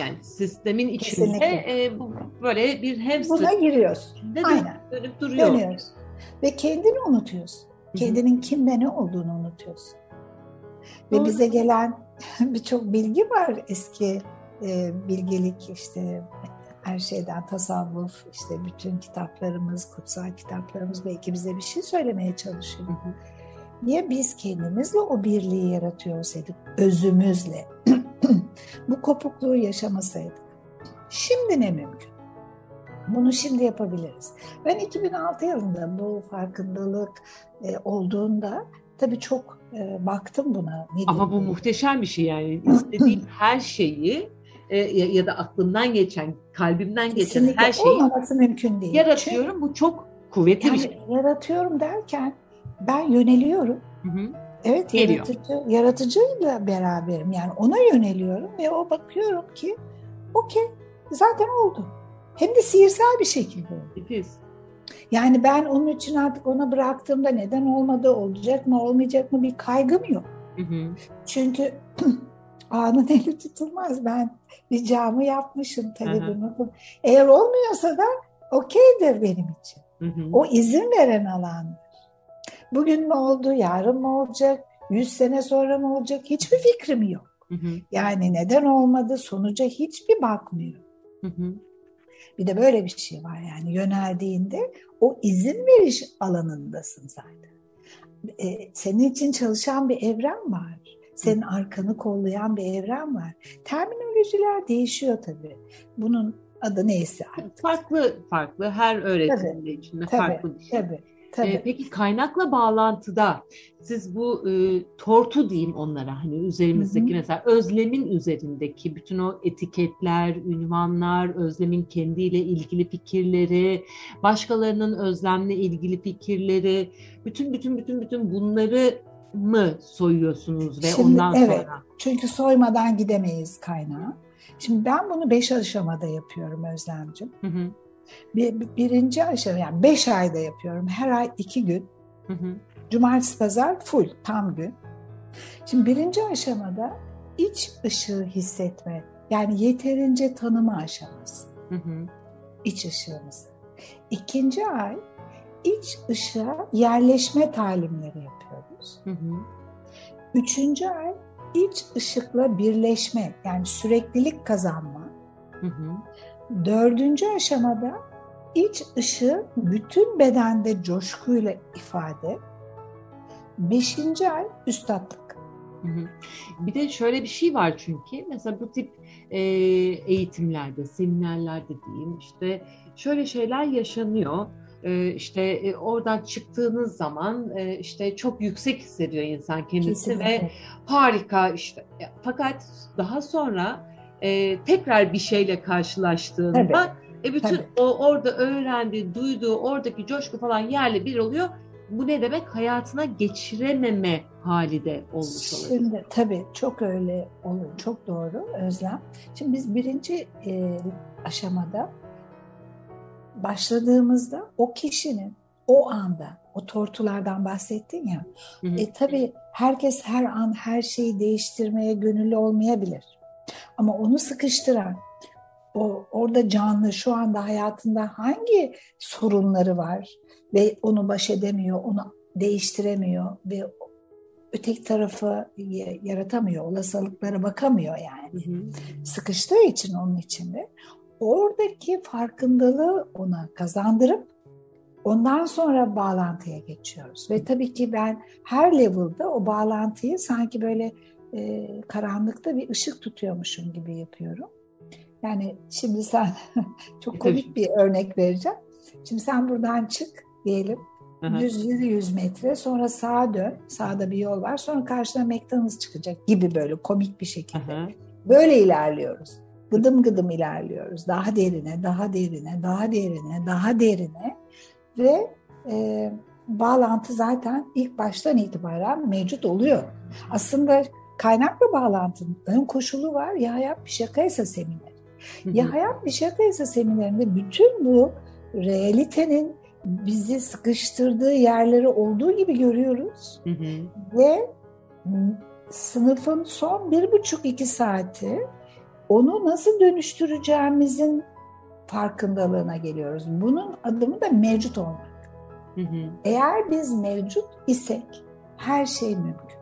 Yani sistemin içinde e, bu, böyle bir hamster. Buna giriyoruz. Aynen. Dönüp duruyor. Dönüyoruz. Ve kendini unutuyorsun. Kendinin kimde ne olduğunu unutuyorsun. Ve bize gelen birçok bilgi var eski e, bilgelik işte her şeyden tasavvuf, işte bütün kitaplarımız, kutsal kitaplarımız belki bize bir şey söylemeye çalışıyor. Hı hı. Niye biz kendimizle o birliği yaratıyor olsaydık, özümüzle, bu kopukluğu yaşamasaydık, şimdi ne mümkün? Bunu şimdi yapabiliriz. Ben 2006 yılında bu farkındalık e, olduğunda tabii çok e, baktım buna. Ne Ama bu muhteşem bir şey yani. İstediğim her şeyi e, ya, da aklımdan geçen, kalbimden Kesinlikle geçen her şeyi olmaması mümkün değil. Yaratıyorum. Çünkü, bu çok kuvvetli yani bir şey. Yaratıyorum derken ben yöneliyorum. Hı hı. Evet Geliyor. yaratıcı, yaratıcıyla beraberim. Yani ona yöneliyorum ve o bakıyorum ki okey zaten oldu. Hem de sihirsel bir şekilde oldu. Biz. Yani ben onun için artık ona bıraktığımda neden olmadı, olacak mı, olmayacak mı bir kaygım yok. Hı hı. Çünkü anın eli tutulmaz. Ben ricamı yapmışım talebimi. Eğer olmuyorsa da okeydir benim için. Hı hı. O izin veren alandır. Bugün mü oldu, yarın mı olacak, yüz sene sonra mı olacak hiçbir fikrim yok. Hı hı. Yani neden olmadı sonuca hiçbir bakmıyor. Hı hı. Bir de böyle bir şey var yani yöneldiğinde o izin veriş alanındasın zaten. Ee, senin için çalışan bir evren var. Senin arkanı kollayan bir evren var. Terminolojiler değişiyor tabii. Bunun adı neyse artık. Farklı farklı her öğretimde içinde tabii, farklı bir şey. Tabii. Tabii. E, peki kaynakla bağlantıda siz bu e, tortu diyeyim onlara hani üzerimizdeki Hı-hı. mesela özlemin üzerindeki bütün o etiketler, ünvanlar, özlemin kendiyle ilgili fikirleri, başkalarının özlemle ilgili fikirleri, bütün bütün bütün bütün bunları mı soyuyorsunuz ve Şimdi, ondan evet, sonra? Çünkü soymadan gidemeyiz kaynağa. Şimdi ben bunu beş aşamada yapıyorum Özlemciğim. Hı hı. Bir, birinci aşama yani beş ayda yapıyorum. Her ay iki gün. Hı hı. Cumartesi pazar full tam gün. Şimdi birinci aşamada iç ışığı hissetme yani yeterince tanıma aşaması. Hı hı. İç ışığımızı. İkinci ay iç ışığa yerleşme talimleri yapıyoruz. Hı hı. Üçüncü ay iç ışıkla birleşme yani süreklilik kazanma. Hı hı. Dördüncü aşamada iç ışığı bütün bedende coşkuyla ifade. Beşinci ay üstadlık. Bir de şöyle bir şey var çünkü mesela bu tip e, eğitimlerde, seminerlerde diyeyim işte şöyle şeyler yaşanıyor. E, işte e, oradan çıktığınız zaman e, işte çok yüksek hissediyor insan kendisi Kesinlikle. ve harika işte. Fakat daha sonra e, tekrar bir şeyle karşılaştığında Tabii. e, bütün Tabii. o orada öğrendiği, duyduğu, oradaki coşku falan yerle bir oluyor. Bu ne demek? Hayatına geçirememe hali de olmuş oluyor. Şimdi tabii çok öyle olur. Çok doğru Özlem. Şimdi biz birinci e, aşamada başladığımızda o kişinin o anda o tortulardan bahsettin ya. Hı hı. E tabii herkes her an her şeyi değiştirmeye gönüllü olmayabilir. Ama onu sıkıştıran o orada canlı şu anda hayatında hangi sorunları var ve onu baş edemiyor, onu değiştiremiyor ve öteki tarafı yaratamıyor, olasılıklara bakamıyor yani. Hı hı. Sıkıştığı için onun içinde oradaki farkındalığı ona kazandırıp ondan sonra bağlantıya geçiyoruz. Ve tabii ki ben her level'da o bağlantıyı sanki böyle e, karanlıkta bir ışık tutuyormuşum gibi yapıyorum. Yani şimdi sen çok komik bir örnek vereceğim. Şimdi sen buradan çık diyelim. Hı hı. Düz yürü 100 metre sonra sağa dön. Sağda bir yol var. Sonra karşına McDonald's çıkacak gibi böyle komik bir şekilde. Böyle ilerliyoruz. Gıdım gıdım ilerliyoruz. Daha derine, daha derine, daha derine, daha derine. Ve e, bağlantı zaten ilk baştan itibaren mevcut oluyor. Aslında kaynakla bağlantının ön koşulu var. Ya hayat bir şakaysa seminer. Ya hayat bir şakaysa seminerinde bütün bu realitenin bizi sıkıştırdığı yerleri olduğu gibi görüyoruz. Ve m, sınıfın son bir buçuk iki saati onu nasıl dönüştüreceğimizin farkındalığına geliyoruz. Bunun adımı da mevcut olmak. Hı hı. Eğer biz mevcut isek her şey mümkün.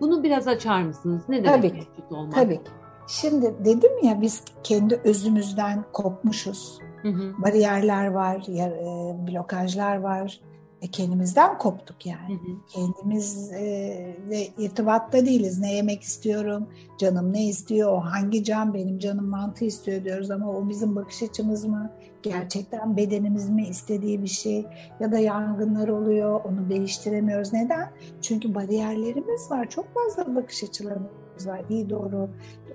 Bunu biraz açar mısınız? Ne demek Tabii ki. mevcut olmak? Tabii ki. Şimdi dedim ya biz kendi özümüzden kopmuşuz. Hı hı. Bariyerler var, e, blokajlar var. E, kendimizden koptuk yani. hı. Kendimizle irtibatta değiliz. Ne yemek istiyorum, canım ne istiyor, o hangi can benim canım mantı istiyor diyoruz ama o bizim bakış açımız mı? Gerçekten bedenimiz mi istediği bir şey ya da yangınlar oluyor onu değiştiremiyoruz. Neden? Çünkü bariyerlerimiz var. Çok fazla bakış açılarımız var. İyi doğru,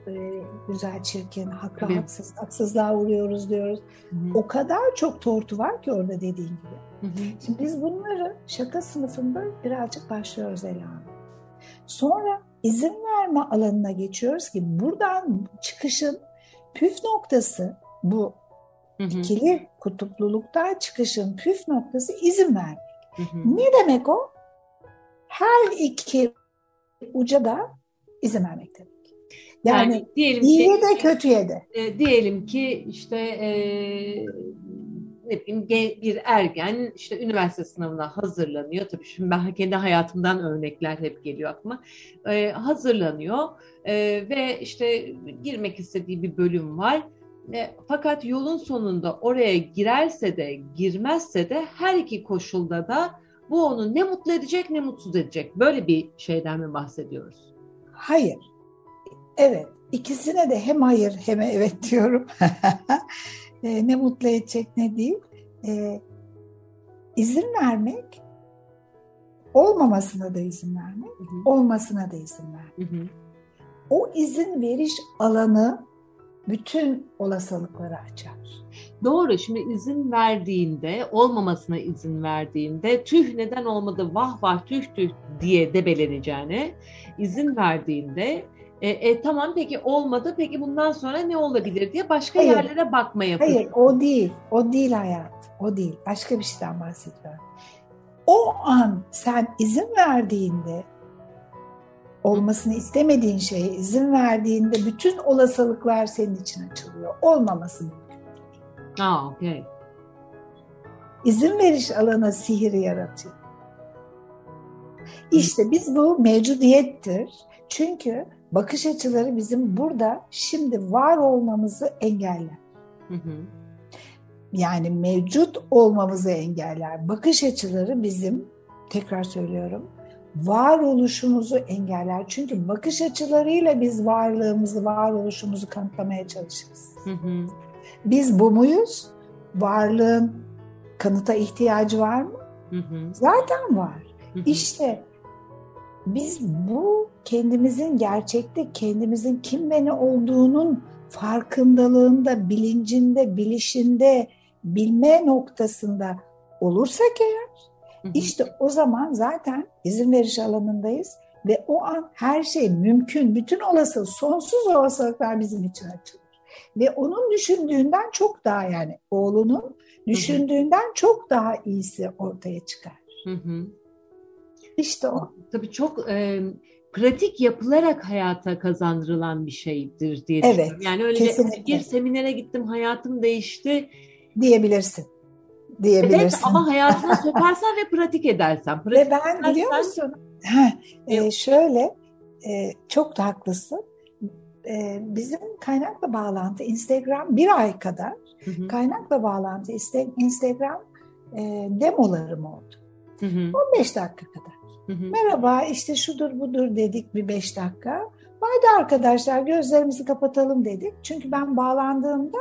e, güzel çirkin, haklı haksız, haksızlığa uğruyoruz diyoruz. Hı hı. O kadar çok tortu var ki orada dediğin gibi. Hı hı. Şimdi biz bunları şaka sınıfında birazcık başlıyoruz almaya. Sonra izin verme alanına geçiyoruz ki buradan çıkışın püf noktası bu Hı hı. ikili kutupluluktan çıkışın püf noktası izin vermek. Hı hı. Ne demek o? Her iki uca da izin vermek demek. Yani, Yani diyelim iyiye ki de kötüye de. e, diyelim ki işte e, ne bileyim bir ergen işte üniversite sınavına hazırlanıyor. Tabii şimdi ben kendi hayatımdan örnekler hep geliyor aklıma. E, hazırlanıyor e, ve işte girmek istediği bir bölüm var. E, fakat yolun sonunda oraya girerse de girmezse de her iki koşulda da bu onu ne mutlu edecek ne mutsuz edecek. Böyle bir şeyden mi bahsediyoruz? Hayır. Evet. İkisine de hem hayır hem evet diyorum. E, ne mutlu edecek ne değil. E, izin vermek, olmamasına da izin vermek, Hı hı. olmasına da izin vermek. Hı hı. O izin veriş alanı bütün olasılıkları açar. Doğru. Şimdi izin verdiğinde, olmamasına izin verdiğinde tüh neden olmadı, vah vah tüh tüh diye debeleneceğine izin verdiğinde e, e, tamam peki olmadı, peki bundan sonra ne olabilir diye başka Hayır. yerlere bakmaya Hayır o değil. O değil hayat. O değil. Başka bir şeyden bahsediyorum. O an sen izin verdiğinde olmasını istemediğin şeye izin verdiğinde bütün olasılıklar senin için açılıyor. Olmaması Aa, okey. izin veriş alanı sihir yaratıyor. İşte biz bu mevcudiyettir. Çünkü bakış açıları bizim burada şimdi var olmamızı engeller. Hı hı. Yani mevcut olmamızı engeller. Bakış açıları bizim, tekrar söylüyorum, varoluşumuzu engeller. Çünkü bakış açılarıyla biz varlığımızı, varoluşumuzu kanıtlamaya çalışırız. Hı hı. Biz bu muyuz? Varlığın kanıta ihtiyacı var mı? Hı hı. Zaten var. Hı hı. İşte biz bu kendimizin gerçekte kendimizin kim ve ne olduğunun farkındalığında, bilincinde, bilişinde, bilme noktasında olursak eğer işte o zaman zaten izin veriş alanındayız ve o an her şey mümkün, bütün olası, sonsuz olasılıklar bizim için açılır. Ve onun düşündüğünden çok daha yani oğlunun düşündüğünden çok daha iyisi ortaya çıkar. Hı hı. İşte o. Tabii çok e, pratik yapılarak hayata kazandırılan bir şeydir diye evet, düşünüyorum. Yani öyle kesinlikle. bir seminere gittim hayatım değişti diyebilirsin. Diyebilirsin. Evet ama hayatına sokarsan ve pratik edersen. Pratik ve ben edersen, biliyor musun? e, şöyle e, çok da haklısın. E, bizim kaynakla bağlantı Instagram bir ay kadar hı hı. kaynakla bağlantı Instagram e, demolarım oldu. Hı hı. 15 dakika kadar. Hı hı. Merhaba işte şudur budur dedik bir 5 dakika. Haydi arkadaşlar gözlerimizi kapatalım dedik. Çünkü ben bağlandığımda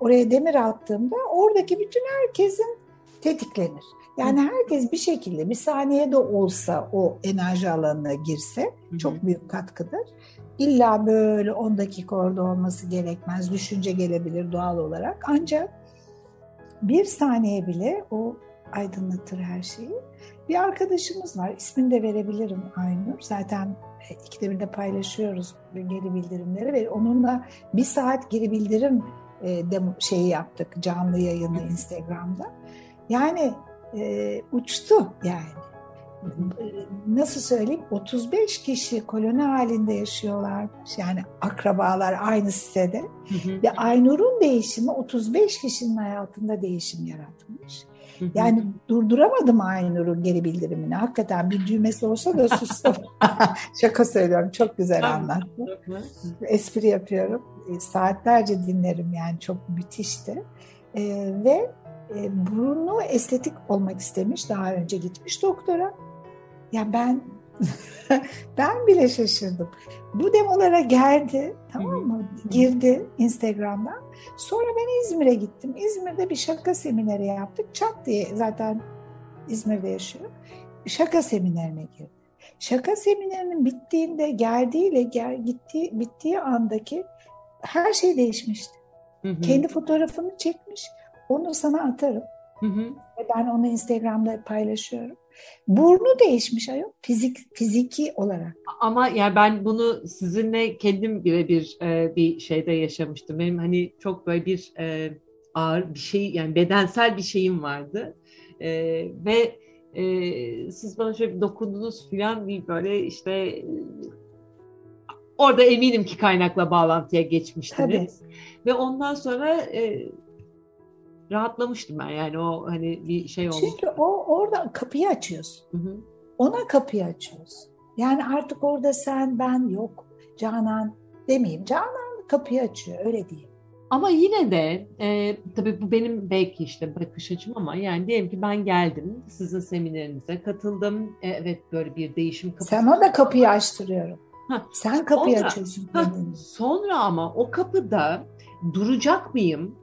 oraya demir attığımda oradaki bütün herkesin tetiklenir. Yani herkes bir şekilde bir saniye de olsa o enerji alanına girse çok büyük katkıdır. İlla böyle 10 dakika orada olması gerekmez. Düşünce gelebilir doğal olarak. Ancak bir saniye bile o aydınlatır her şeyi. Bir arkadaşımız var. İsmini de verebilirim Aynur. Zaten e, ikide bir de paylaşıyoruz geri bildirimleri ve onunla bir saat geri bildirim e, demo, şeyi yaptık. Canlı yayını Instagram'da. Yani e, uçtu yani. Nasıl söyleyeyim 35 kişi koloni halinde yaşıyorlar yani akrabalar aynı sitede ve Aynur'un değişimi 35 kişinin hayatında değişim yaratmış. Yani durduramadım Aynur'un geri bildirimini. Hakikaten bir düğmesi olsa da sustum. Şaka söylüyorum. Çok güzel anlattı. Espri yapıyorum. E, saatlerce dinlerim yani çok müthişti. Ee, ve e, burnu estetik olmak istemiş. Daha önce gitmiş doktora. Ya ben ben bile şaşırdım. Bu demolara geldi, tamam mı? Girdi Instagram'dan. Sonra ben İzmir'e gittim. İzmir'de bir şaka semineri yaptık. Çat diye zaten İzmir'de yaşıyor. Şaka seminerine girdi. Şaka seminerinin bittiğinde geldiğiyle gel, gittiği, bittiği andaki her şey değişmişti. Hı hı. Kendi fotoğrafını çekmiş. Onu sana atarım. Hı hı. Ben onu Instagram'da paylaşıyorum. Burnu değişmiş ayol fizik fiziki olarak. Ama yani ben bunu sizinle kendim birebir e, bir şeyde yaşamıştım. Benim hani çok böyle bir e, ağır bir şey yani bedensel bir şeyim vardı. E, ve e, siz bana şöyle bir dokundunuz falan bir böyle işte orada eminim ki kaynakla bağlantıya geçmiştiniz. Tabii. Ve ondan sonra e, rahatlamıştım ben yani o hani bir şey olmuş. Çünkü o orada kapıyı açıyorsun. Hı hı. Ona kapıyı açıyorsun. Yani artık orada sen ben yok Canan demeyeyim. Canan kapıyı açıyor öyle diyeyim. Ama yine de e, tabii bu benim belki işte bakış açım ama yani diyelim ki ben geldim sizin seminerinize katıldım. E, evet böyle bir değişim kapısı. Sana da kapıyı açtırıyorum. Ha, Sen kapıyı sonra, açıyorsun. Ha, sonra ama o kapıda duracak mıyım?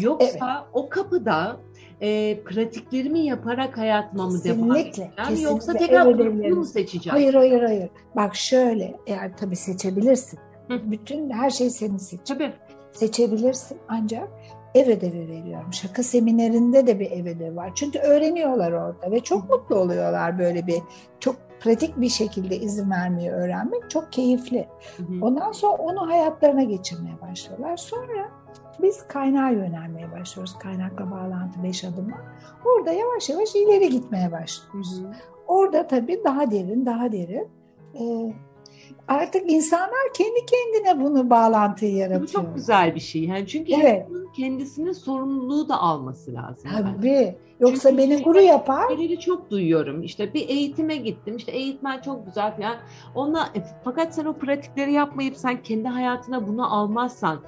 Yoksa evet. o kapıda e, pratiklerimi yaparak hayatıma mı devam edeceğim? Kesinlikle. Yoksa tekrar evet, mu seçeceğim? Hayır hayır hayır. Bak şöyle eğer tabii seçebilirsin. Hı. Bütün her şey senin seç. Tabii. Seçebilirsin ancak ev ödevi veriyorum. Şaka seminerinde de bir ev ödevi var. Çünkü öğreniyorlar orada ve çok mutlu oluyorlar böyle bir çok pratik bir şekilde izin vermeyi öğrenmek çok keyifli. Hı hı. Ondan sonra onu hayatlarına geçirmeye başlıyorlar. Sonra biz kaynağa yönelmeye başlıyoruz. Kaynakla bağlantı beş adıma. Orada yavaş yavaş ileri gitmeye başlıyoruz. Hı. Orada tabii daha derin, daha derin. Ee, artık insanlar kendi kendine bunu bağlantıyı yaratıyor. Bu çok güzel bir şey. Yani çünkü evet. kendisinin sorumluluğu da alması lazım. Tabii. Yani. Yoksa Çünkü beni guru yapar. Şeyleri çok duyuyorum. İşte bir eğitime gittim. İşte eğitmen çok güzel falan. Ona e, fakat sen o pratikleri yapmayıp sen kendi hayatına bunu almazsan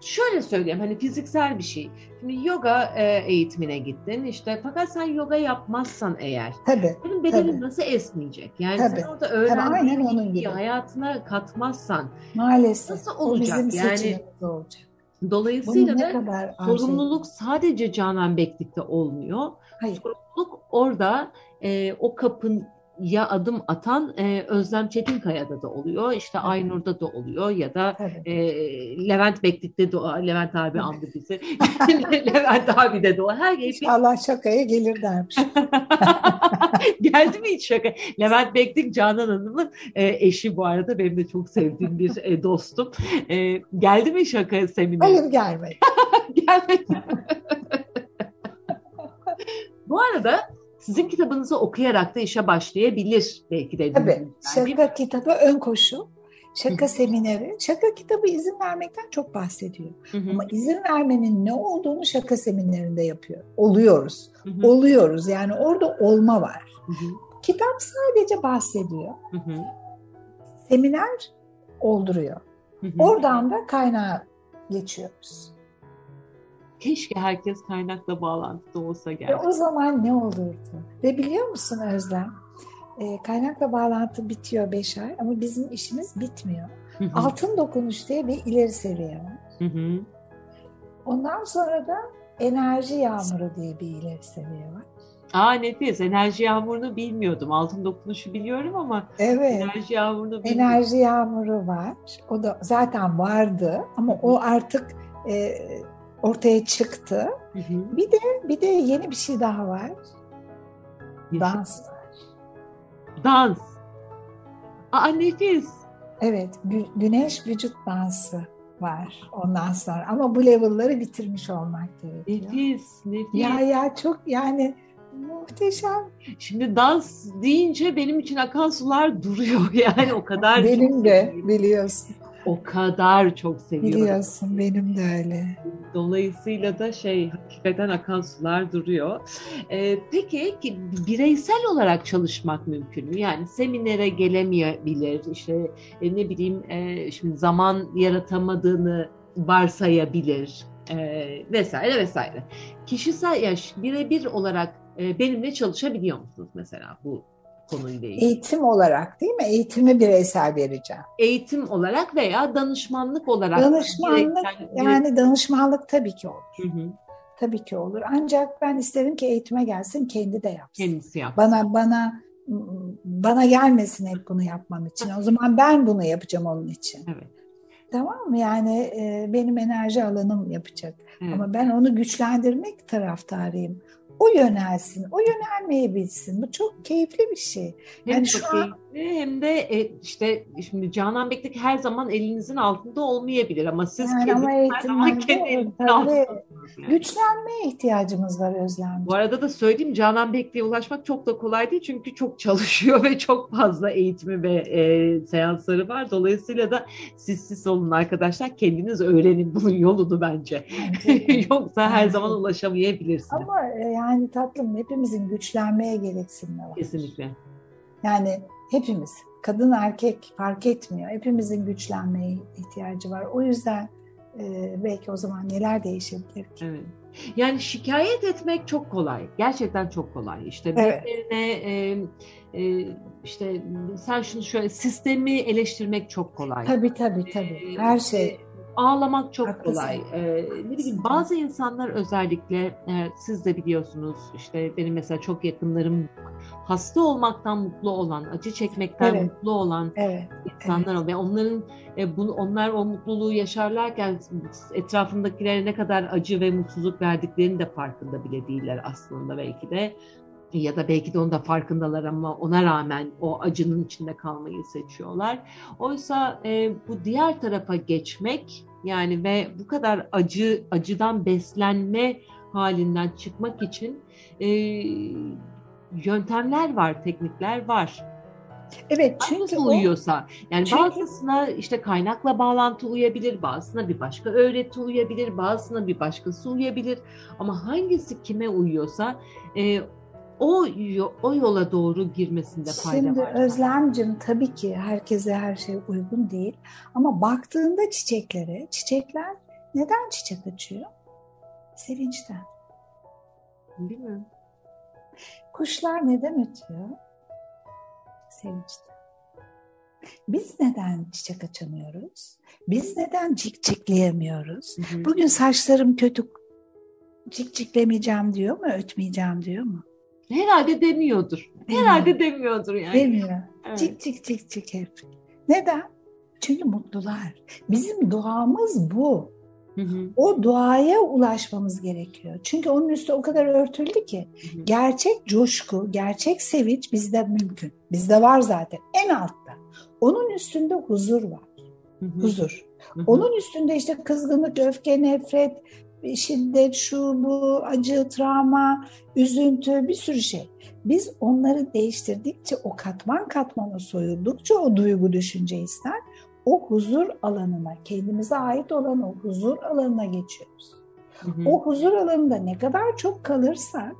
şöyle söyleyeyim hani fiziksel bir şey. Şimdi yoga e, eğitimine gittin işte fakat sen yoga yapmazsan eğer tabii, senin bedenin tabii. nasıl esneyecek? Yani tabii. sen orada öğrendiğin onun gibi. hayatına katmazsan maalesef nasıl olacak? O bizim yani olacak. Dolayısıyla da sorumluluk sadece Canan Beklik'te olmuyor. Hayır. Sorumluluk orada e, o kapın ya adım atan e, Özlem Çetinkaya'da da oluyor, işte evet. Aynur'da da oluyor ya da evet. e, Levent Bektik'te de Levent abi andı bizi. Levent abi de de o. Her. İnşallah şakaya gelir dermiş. Geldi mi hiç şaka? Levent Bektik Canan Hanım'ın e, eşi bu arada benim de çok sevdiğim bir e, dostum. E, geldi mi şaka seminere? Hayır gelmedi. gelmedi. bu arada sizin kitabınızı okuyarak da işe başlayabilir belki de. Tabii. Şaka kitabı ön koşu. Şaka semineri. Şaka kitabı izin vermekten çok bahsediyor. Hı hı. Ama izin vermenin ne olduğunu şaka seminerinde yapıyor. Oluyoruz. Hı hı. Oluyoruz. Yani orada olma var. Hı hı. Kitap sadece bahsediyor. Hı hı. Seminer olduruyor. Hı hı. Oradan da kaynağa geçiyoruz. Keşke herkes kaynakla bağlantıda olsa gerçekten. E o zaman ne olurdu? Ve biliyor musun Özlem? E, kaynakla bağlantı bitiyor beş ay ama bizim işimiz bitmiyor. Hı hı. Altın dokunuş diye bir ileri seviye var. Hı hı. Ondan sonra da enerji yağmuru diye bir ileri seviye var. Aa nefis. Enerji yağmurunu bilmiyordum. Altın dokunuşu biliyorum ama evet. enerji yağmurunu bilmiyordum. Enerji yağmuru var. O da zaten vardı ama o artık e, ortaya çıktı. Hı hı. Bir de bir de yeni bir şey daha var. Dans var. Dans. Aa nefis. Evet, güneş vücut dansı var ondan sonra. Ama bu level'ları bitirmiş olmak gerekiyor. Nefis, nefis. Ya ya çok yani muhteşem. Şimdi dans deyince benim için akan sular duruyor yani o kadar. benim de biliyorsun o kadar çok seviyorum. Biliyorsun benim de öyle. Dolayısıyla da şey hakikaten akan sular duruyor. Ee, peki ki bireysel olarak çalışmak mümkün mü? Yani seminere gelemeyebilir, işte e, ne bileyim e, şimdi zaman yaratamadığını varsayabilir e, vesaire vesaire. Kişisel yaş birebir olarak e, benimle çalışabiliyor musunuz mesela bu konuyla ilgili. Eğitim olarak değil mi? Eğitimi bireysel vereceğim. Eğitim olarak veya danışmanlık olarak. Danışmanlık direkt, yani danışmanlık tabii ki olur. Hı hı. Tabii ki olur. Ancak ben isterim ki eğitime gelsin kendi de yapsın. Kendisi yapsın. Bana bana bana gelmesin hep bunu yapmam için. O zaman ben bunu yapacağım onun için. Evet. Tamam mı? Yani e, benim enerji alanım yapacak. Evet. Ama ben onu güçlendirmek taraftarıyım o yönelsin, o yönelmeyi bilsin. Bu çok keyifli bir şey. Yani şu an hem de e, işte şimdi Canan Beklik her zaman elinizin altında olmayabilir ama siz yani ama her zaman kendi elinizin altında yani. Güçlenmeye ihtiyacımız var Özlem. Bu arada da söyleyeyim Canan Beklik'e ulaşmak çok da kolay değil çünkü çok çalışıyor ve çok fazla eğitimi ve e, seansları var. Dolayısıyla da siz siz olun arkadaşlar kendiniz öğrenin bunun yolunu bence. bence Yoksa her zaman ulaşamayabilirsiniz. Ama e, yani tatlım hepimizin güçlenmeye gereksinimi var. Kesinlikle. Yani hepimiz, kadın erkek fark etmiyor. Hepimizin güçlenmeye ihtiyacı var. O yüzden e, belki o zaman neler değişebilir ki? Evet. Yani şikayet etmek çok kolay. Gerçekten çok kolay. İşte evet. birilerine e, e, işte sen şunu şöyle sistemi eleştirmek çok kolay. Tabii tabii tabii. E, Her şey ağlamak çok Haklısın. kolay. Ee, ne bileyim bazı insanlar özellikle e, siz de biliyorsunuz işte benim mesela çok yakınlarım hasta olmaktan mutlu olan, acı çekmekten evet. mutlu olan evet. insanlar evet. ve onların e, bunu onlar o mutluluğu yaşarlarken etrafındakilere ne kadar acı ve mutsuzluk verdiklerini de farkında bile değiller aslında belki de ya da belki de onun da farkındalar ama ona rağmen o acının içinde kalmayı seçiyorlar. Oysa e, bu diğer tarafa geçmek yani ve bu kadar acı acıdan beslenme halinden çıkmak için e, yöntemler var, teknikler var. Evet çünkü Hangisi uyuyorsa yani çünkü... bazısına işte kaynakla bağlantı uyabilir, bazısına bir başka öğreti uyabilir, bazısına bir başkası uyabilir ama hangisi kime uyuyorsa e, o o yola doğru girmesinde fayda Şimdi var. Şimdi Özlemcim tabii ki herkese her şey uygun değil ama baktığında çiçeklere, çiçekler neden çiçek açıyor? Sevinçten. Değil mi? Kuşlar neden ötüyor? Sevinçten. Biz neden çiçek açamıyoruz? Biz neden cikcikleyemiyoruz? Hı hı. Bugün saçlarım kötü cikciklemeyeceğim diyor mu, ötmeyeceğim diyor mu? Herhalde demiyordur. Herhalde demiyordur yani. Demiyor. Evet. Cik cik cik cik hep. Neden? Çünkü mutlular. Bizim duamız bu. Hı hı. O duaya ulaşmamız gerekiyor. Çünkü onun üstü o kadar örtüldü ki hı hı. gerçek coşku, gerçek sevinç bizde mümkün. Bizde var zaten en altta. Onun üstünde huzur var. Hı hı. Huzur. Hı hı. Onun üstünde işte kızgınlık, öfke, nefret, şiddet, şu bu, acı, travma, üzüntü bir sürü şey. Biz onları değiştirdikçe o katman katmana soyuldukça o duygu düşünce ister o huzur alanına, kendimize ait olan o huzur alanına geçiyoruz. Hı hı. O huzur alanında ne kadar çok kalırsak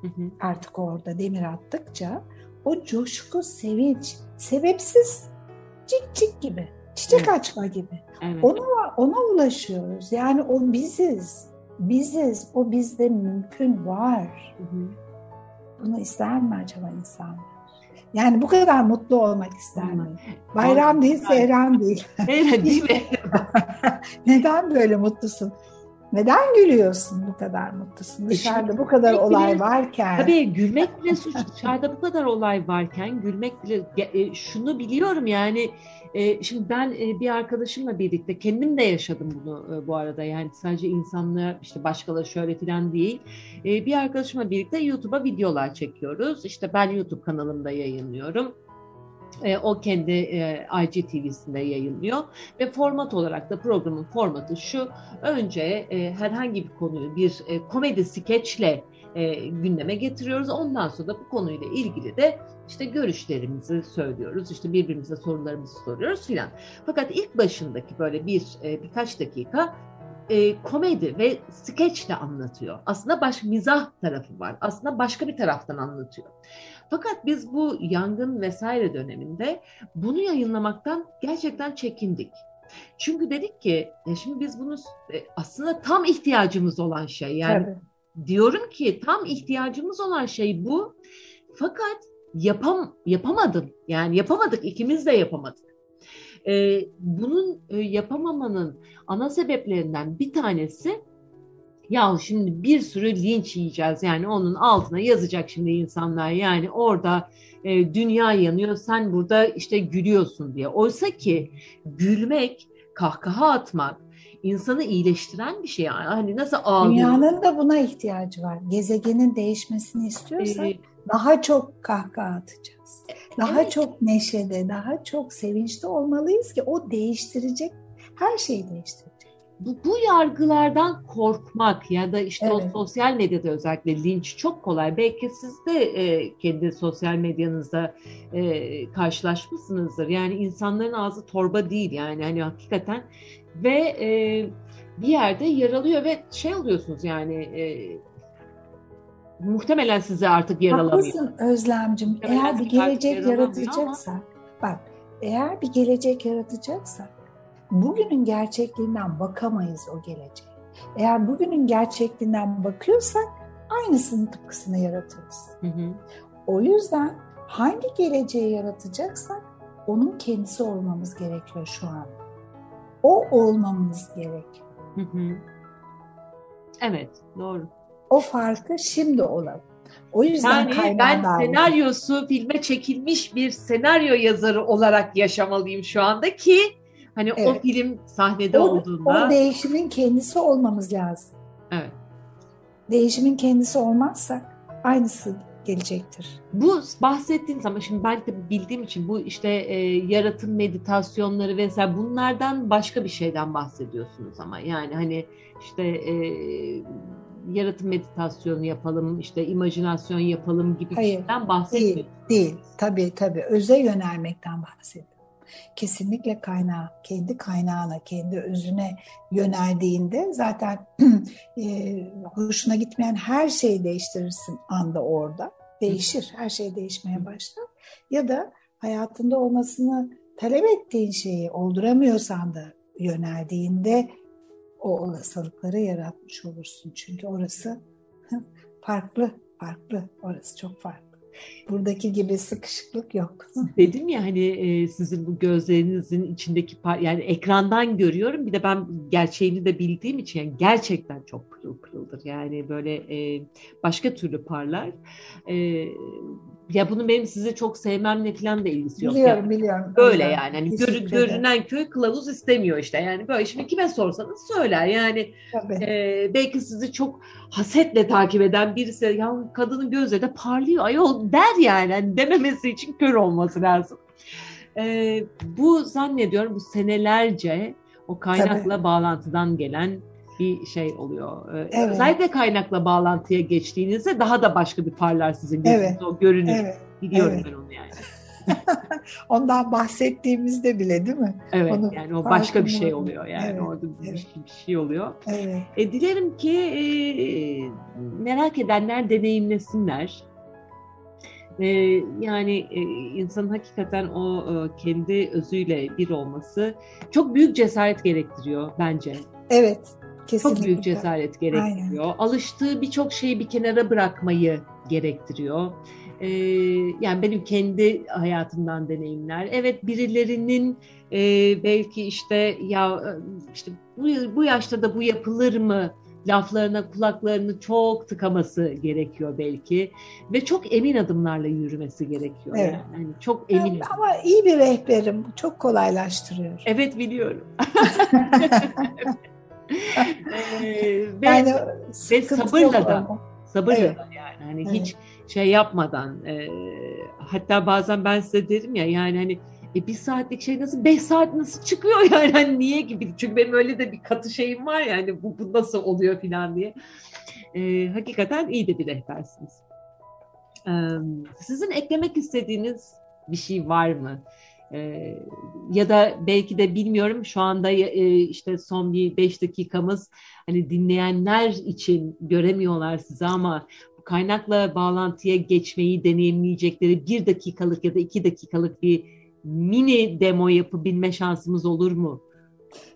hı hı. artık orada demir attıkça o coşku, sevinç, sebepsiz cik cik gibi, çiçek evet. açma gibi. Evet. Ona, ona ulaşıyoruz. Yani o biziz. Biziz. O bizde mümkün var. Hı hı. Bunu ister mi acaba insanlar? Yani bu kadar mutlu olmak ister mi? Bayram değil, seyran değil. Evet, değil mi? Neden böyle mutlusun? Neden gülüyorsun bu kadar mutlusun? E Dışarıda bu kadar olay varken. Tabii gülmek bile suç. Dışarıda bu kadar olay varken gülmek bile e, şunu biliyorum yani e, şimdi ben bir arkadaşımla birlikte kendim de yaşadım bunu bu arada yani sadece insanlar işte başkaları şöyle falan değil. Bir arkadaşımla birlikte YouTube'a videolar çekiyoruz. İşte ben YouTube kanalımda yayınlıyorum. E, o kendi e, IGTV'sinde yayınlıyor ve format olarak da programın formatı şu. Önce e, herhangi bir konuyu bir e, komedi skeçle gündeme getiriyoruz. Ondan sonra da bu konuyla ilgili de işte görüşlerimizi söylüyoruz. İşte birbirimize sorularımızı soruyoruz filan. Fakat ilk başındaki böyle bir birkaç dakika komedi ve skeçle anlatıyor. Aslında başka mizah tarafı var. Aslında başka bir taraftan anlatıyor. Fakat biz bu yangın vesaire döneminde bunu yayınlamaktan gerçekten çekindik. Çünkü dedik ki ya şimdi biz bunu e, aslında tam ihtiyacımız olan şey yani Tabii. diyorum ki tam ihtiyacımız olan şey bu. Fakat yapam yapamadım. Yani yapamadık ikimiz de yapamadık. Ee, bunun e, yapamamanın ana sebeplerinden bir tanesi ya şimdi bir sürü linç yiyeceğiz yani onun altına yazacak şimdi insanlar yani orada e, dünya yanıyor sen burada işte gülüyorsun diye. Oysa ki gülmek, kahkaha atmak insanı iyileştiren bir şey yani. Hani nasıl ağlıyor? Dünyanın da buna ihtiyacı var. Gezegenin değişmesini istiyorsak ee, daha çok kahkaha atacağız. Daha evet. çok neşede, daha çok sevinçte olmalıyız ki o değiştirecek, her şeyi değiştirecek bu, bu yargılardan korkmak ya da işte evet. o sosyal medyada özellikle linç çok kolay. Belki siz de e, kendi sosyal medyanızda e, karşılaşmışsınızdır. Yani insanların ağzı torba değil yani hani hakikaten ve e, bir yerde yaralıyor ve şey oluyorsunuz yani e, muhtemelen size artık yaralamıyor. Haklısın Özlemcim. Eğer bir gelecek yaratacaksak bak eğer bir gelecek yaratacaksak bugünün gerçekliğinden bakamayız o geleceğe. Eğer bugünün gerçekliğinden bakıyorsak aynısını tıpkısını yaratırız. Hı hı. O yüzden hangi geleceği yaratacaksak onun kendisi olmamız gerekiyor şu an. O olmamız gerekiyor. Hı hı. Evet, doğru. O farkı şimdi olalım. O yüzden yani ben senaryosu filme çekilmiş bir senaryo yazarı olarak yaşamalıyım şu anda ki Hani evet. o film sahnede o, olduğunda. O değişimin kendisi olmamız lazım. Evet. Değişimin kendisi olmazsak aynısı gelecektir. Bu bahsettiğin zaman şimdi ben de bildiğim için bu işte e, yaratım meditasyonları vesaire bunlardan başka bir şeyden bahsediyorsunuz ama yani hani işte e, yaratım meditasyonu yapalım, işte imajinasyon yapalım gibi Hayır, bir şeyden bahsetmiyorsunuz. Değil, değil. Tabii tabii. Öze yönelmekten bahsediyorum kesinlikle kaynağı, kendi kaynağına, kendi özüne yöneldiğinde zaten e, hoşuna gitmeyen her şeyi değiştirirsin anda orada. Değişir, her şey değişmeye başlar. Ya da hayatında olmasını talep ettiğin şeyi olduramıyorsan da yöneldiğinde o olasılıkları yaratmış olursun. Çünkü orası farklı, farklı. Orası çok farklı. Buradaki gibi sıkışıklık yok. Dedim ya hani e, sizin bu gözlerinizin içindeki yani ekrandan görüyorum bir de ben gerçeğini de bildiğim için yani gerçekten çok pırıl pırıldır. Yani böyle e, başka türlü parlar. E, ya bunu benim sizi çok sevmemle falan da ilgisi yok. Biliyorum yani. biliyorum. Böyle yani hani gör, görünen köy kılavuz istemiyor işte yani böyle şimdi kime sorsanız söyler yani e, belki sizi çok hasetle takip eden birisi ya kadının gözleri de parlıyor ayol der yani hani dememesi için kör olması lazım. E, bu zannediyorum bu senelerce o kaynakla Tabii. bağlantıdan gelen bir şey oluyor. Ee, evet. Özellikle kaynakla bağlantıya geçtiğinizde daha da başka bir parlar sizin gözünüzde evet. o görünür. Evet. Biliyorum evet. ben onu yani. Ondan bahsettiğimizde bile değil mi? Evet Onu yani o başka bir şey oluyor yani evet, orada bir, evet. bir şey oluyor. Evet. E, dilerim ki e, merak edenler deneyimlesinler. E, yani e, insanın hakikaten o e, kendi özüyle bir olması çok büyük cesaret gerektiriyor bence. Evet. Kesinlikle. Çok büyük cesaret gerektiriyor. Aynen. Alıştığı birçok şeyi bir kenara bırakmayı gerektiriyor. Ee, yani benim kendi hayatımdan deneyimler. Evet birilerinin e, belki işte ya işte bu, bu yaşta da bu yapılır mı laflarına kulaklarını çok tıkaması gerekiyor belki ve çok emin adımlarla yürümesi gerekiyor. Evet. Yani. yani çok emin. Ama iyi bir rehberim. Çok kolaylaştırıyor. Evet biliyorum. ee, ve, yani ve sabırla da sabırla evet. da yani hani evet. hiç şey yapmadan e, hatta bazen ben size derim ya yani hani e, bir saatlik şey nasıl beş saat nasıl çıkıyor yani hani niye gibi çünkü benim öyle de bir katı şeyim var yani bu, bu nasıl oluyor falan diye e, hakikaten iyi de bir rehbersiniz. E, sizin eklemek istediğiniz bir şey var mı? Ee, ya da belki de bilmiyorum şu anda e, işte son bir beş dakikamız hani dinleyenler için göremiyorlar sizi ama kaynakla bağlantıya geçmeyi deneyimleyecekleri bir dakikalık ya da iki dakikalık bir mini demo yapabilme şansımız olur mu?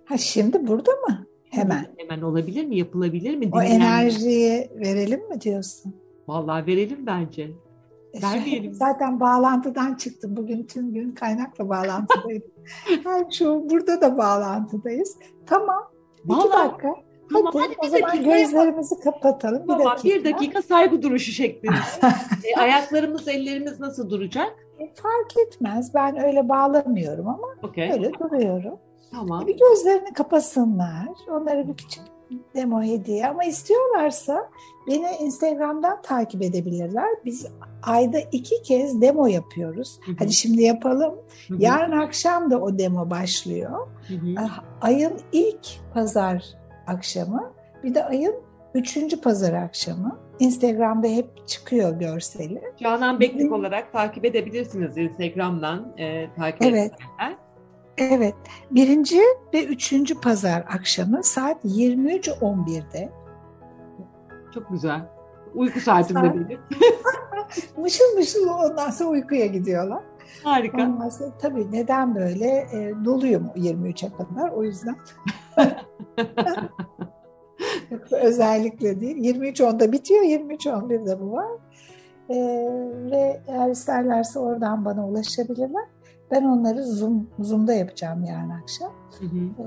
Ha şimdi burada mı? Hemen. Hemen olabilir mi? Yapılabilir mi? O enerjiyi verelim mi diyorsun? Vallahi verelim bence. Vermeyelim. Zaten bağlantıdan çıktım. Bugün tüm gün kaynakla bağlantıdayım. yani şu burada da bağlantıdayız. Tamam. Vallahi, İki dakika. Tamam, hadi, hadi o zaman gözlerimizi yapalım. kapatalım. Bir tamam, dakika. bir dakika saygı duruşu şeklinde. e, ayaklarımız, ellerimiz nasıl duracak? E, fark etmez. Ben öyle bağlamıyorum ama okay. öyle duruyorum. Tamam. Bir gözlerini kapasınlar. Onlara bir küçük demo hediye ama istiyorlarsa beni Instagram'dan takip edebilirler. Biz ayda iki kez demo yapıyoruz. Hı hı. Hadi şimdi yapalım. Hı hı. Yarın akşam da o demo başlıyor. Hı hı. Ah, ayın ilk pazar akşamı bir de ayın üçüncü pazar akşamı. Instagram'da hep çıkıyor görseli. Canan Beklik olarak takip edebilirsiniz Instagram'dan e, takip evet. edenler. Evet. Birinci ve üçüncü pazar akşamı saat 23.11'de. Çok güzel. Uyku saatimde saat... benim. mışıl mışıl ondan sonra uykuya gidiyorlar. Harika. Ondan sonra, tabii neden böyle? E, doluyum 23'e kadar o yüzden. Özellikle değil. 23.10'da bitiyor, 23.11'de bu var. E, ve eğer isterlerse oradan bana ulaşabilirler. Ben onları Zoom, Zoom'da yapacağım yarın akşam. Hı hı. E,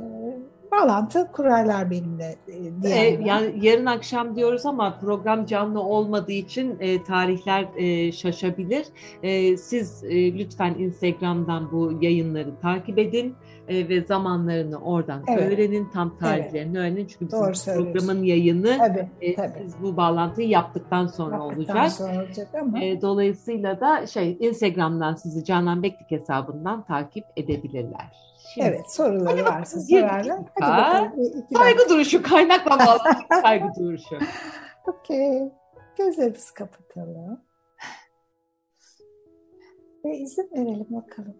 bağlantı kurarlar benimle. E, yani yarın akşam diyoruz ama program canlı olmadığı için e, tarihler e, şaşabilir. E, siz e, lütfen Instagram'dan bu yayınları takip edin e, ve zamanlarını oradan evet. öğrenin, tam tarihlerini evet. öğrenin. Çünkü bizim programın yayını tabii, e, tabii. siz bu bağlantıyı yaptıktan sonra yaptıktan olacak. Sonra olacak ama. E, dolayısıyla da şey Instagram'dan sizi Canan Beklik hesabından takip edebilirler. Şimdi, evet soruları varsa sorarlar. Hadi bakalım. Saygı duruşu kaynakla bağlı saygı duruşu. Okey. Gözlerimizi kapatalım. Ve izin verelim bakalım.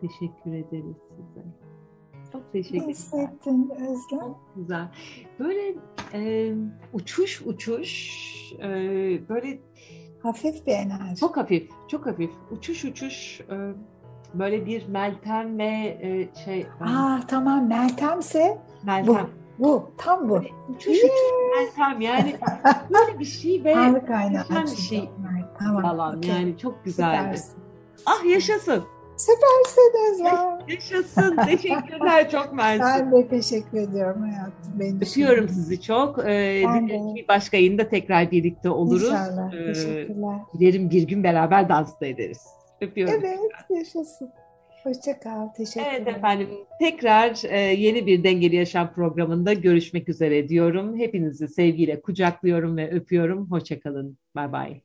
Teşekkür ederiz size. Çok teşekkür Nasıl ettin Özlem? Çok güzel. Böyle e, uçuş uçuş e, böyle Hafif bir enerji. çok hafif, çok hafif. Uçuş uçuş e, böyle bir Meltem ve e, şey e, Aa tamam Meltemse bu. Meltem. Bu. Tam bu. Uçuş uçuş Meltem yani böyle bir şey ve muhteşem bir şey Tamam. falan yani çok güzeldi. Süpersin. Ah yaşasın. Süpersin Özlem. Yaşasın. Teşekkürler çok mersi. Ben de teşekkür ediyorum hayatım. Beni Öpüyorum sizi çok. Ee, bir, başka yayında tekrar birlikte oluruz. İnşallah. Ee, Teşekkürler. Dilerim bir gün beraber dans da ederiz. Öpüyorum. Evet yaşasın. Hoşça kal. Teşekkürler. Evet efendim tekrar e, yeni bir Dengeli Yaşam programında görüşmek üzere diyorum. Hepinizi sevgiyle kucaklıyorum ve öpüyorum. Hoşçakalın. Bay bay.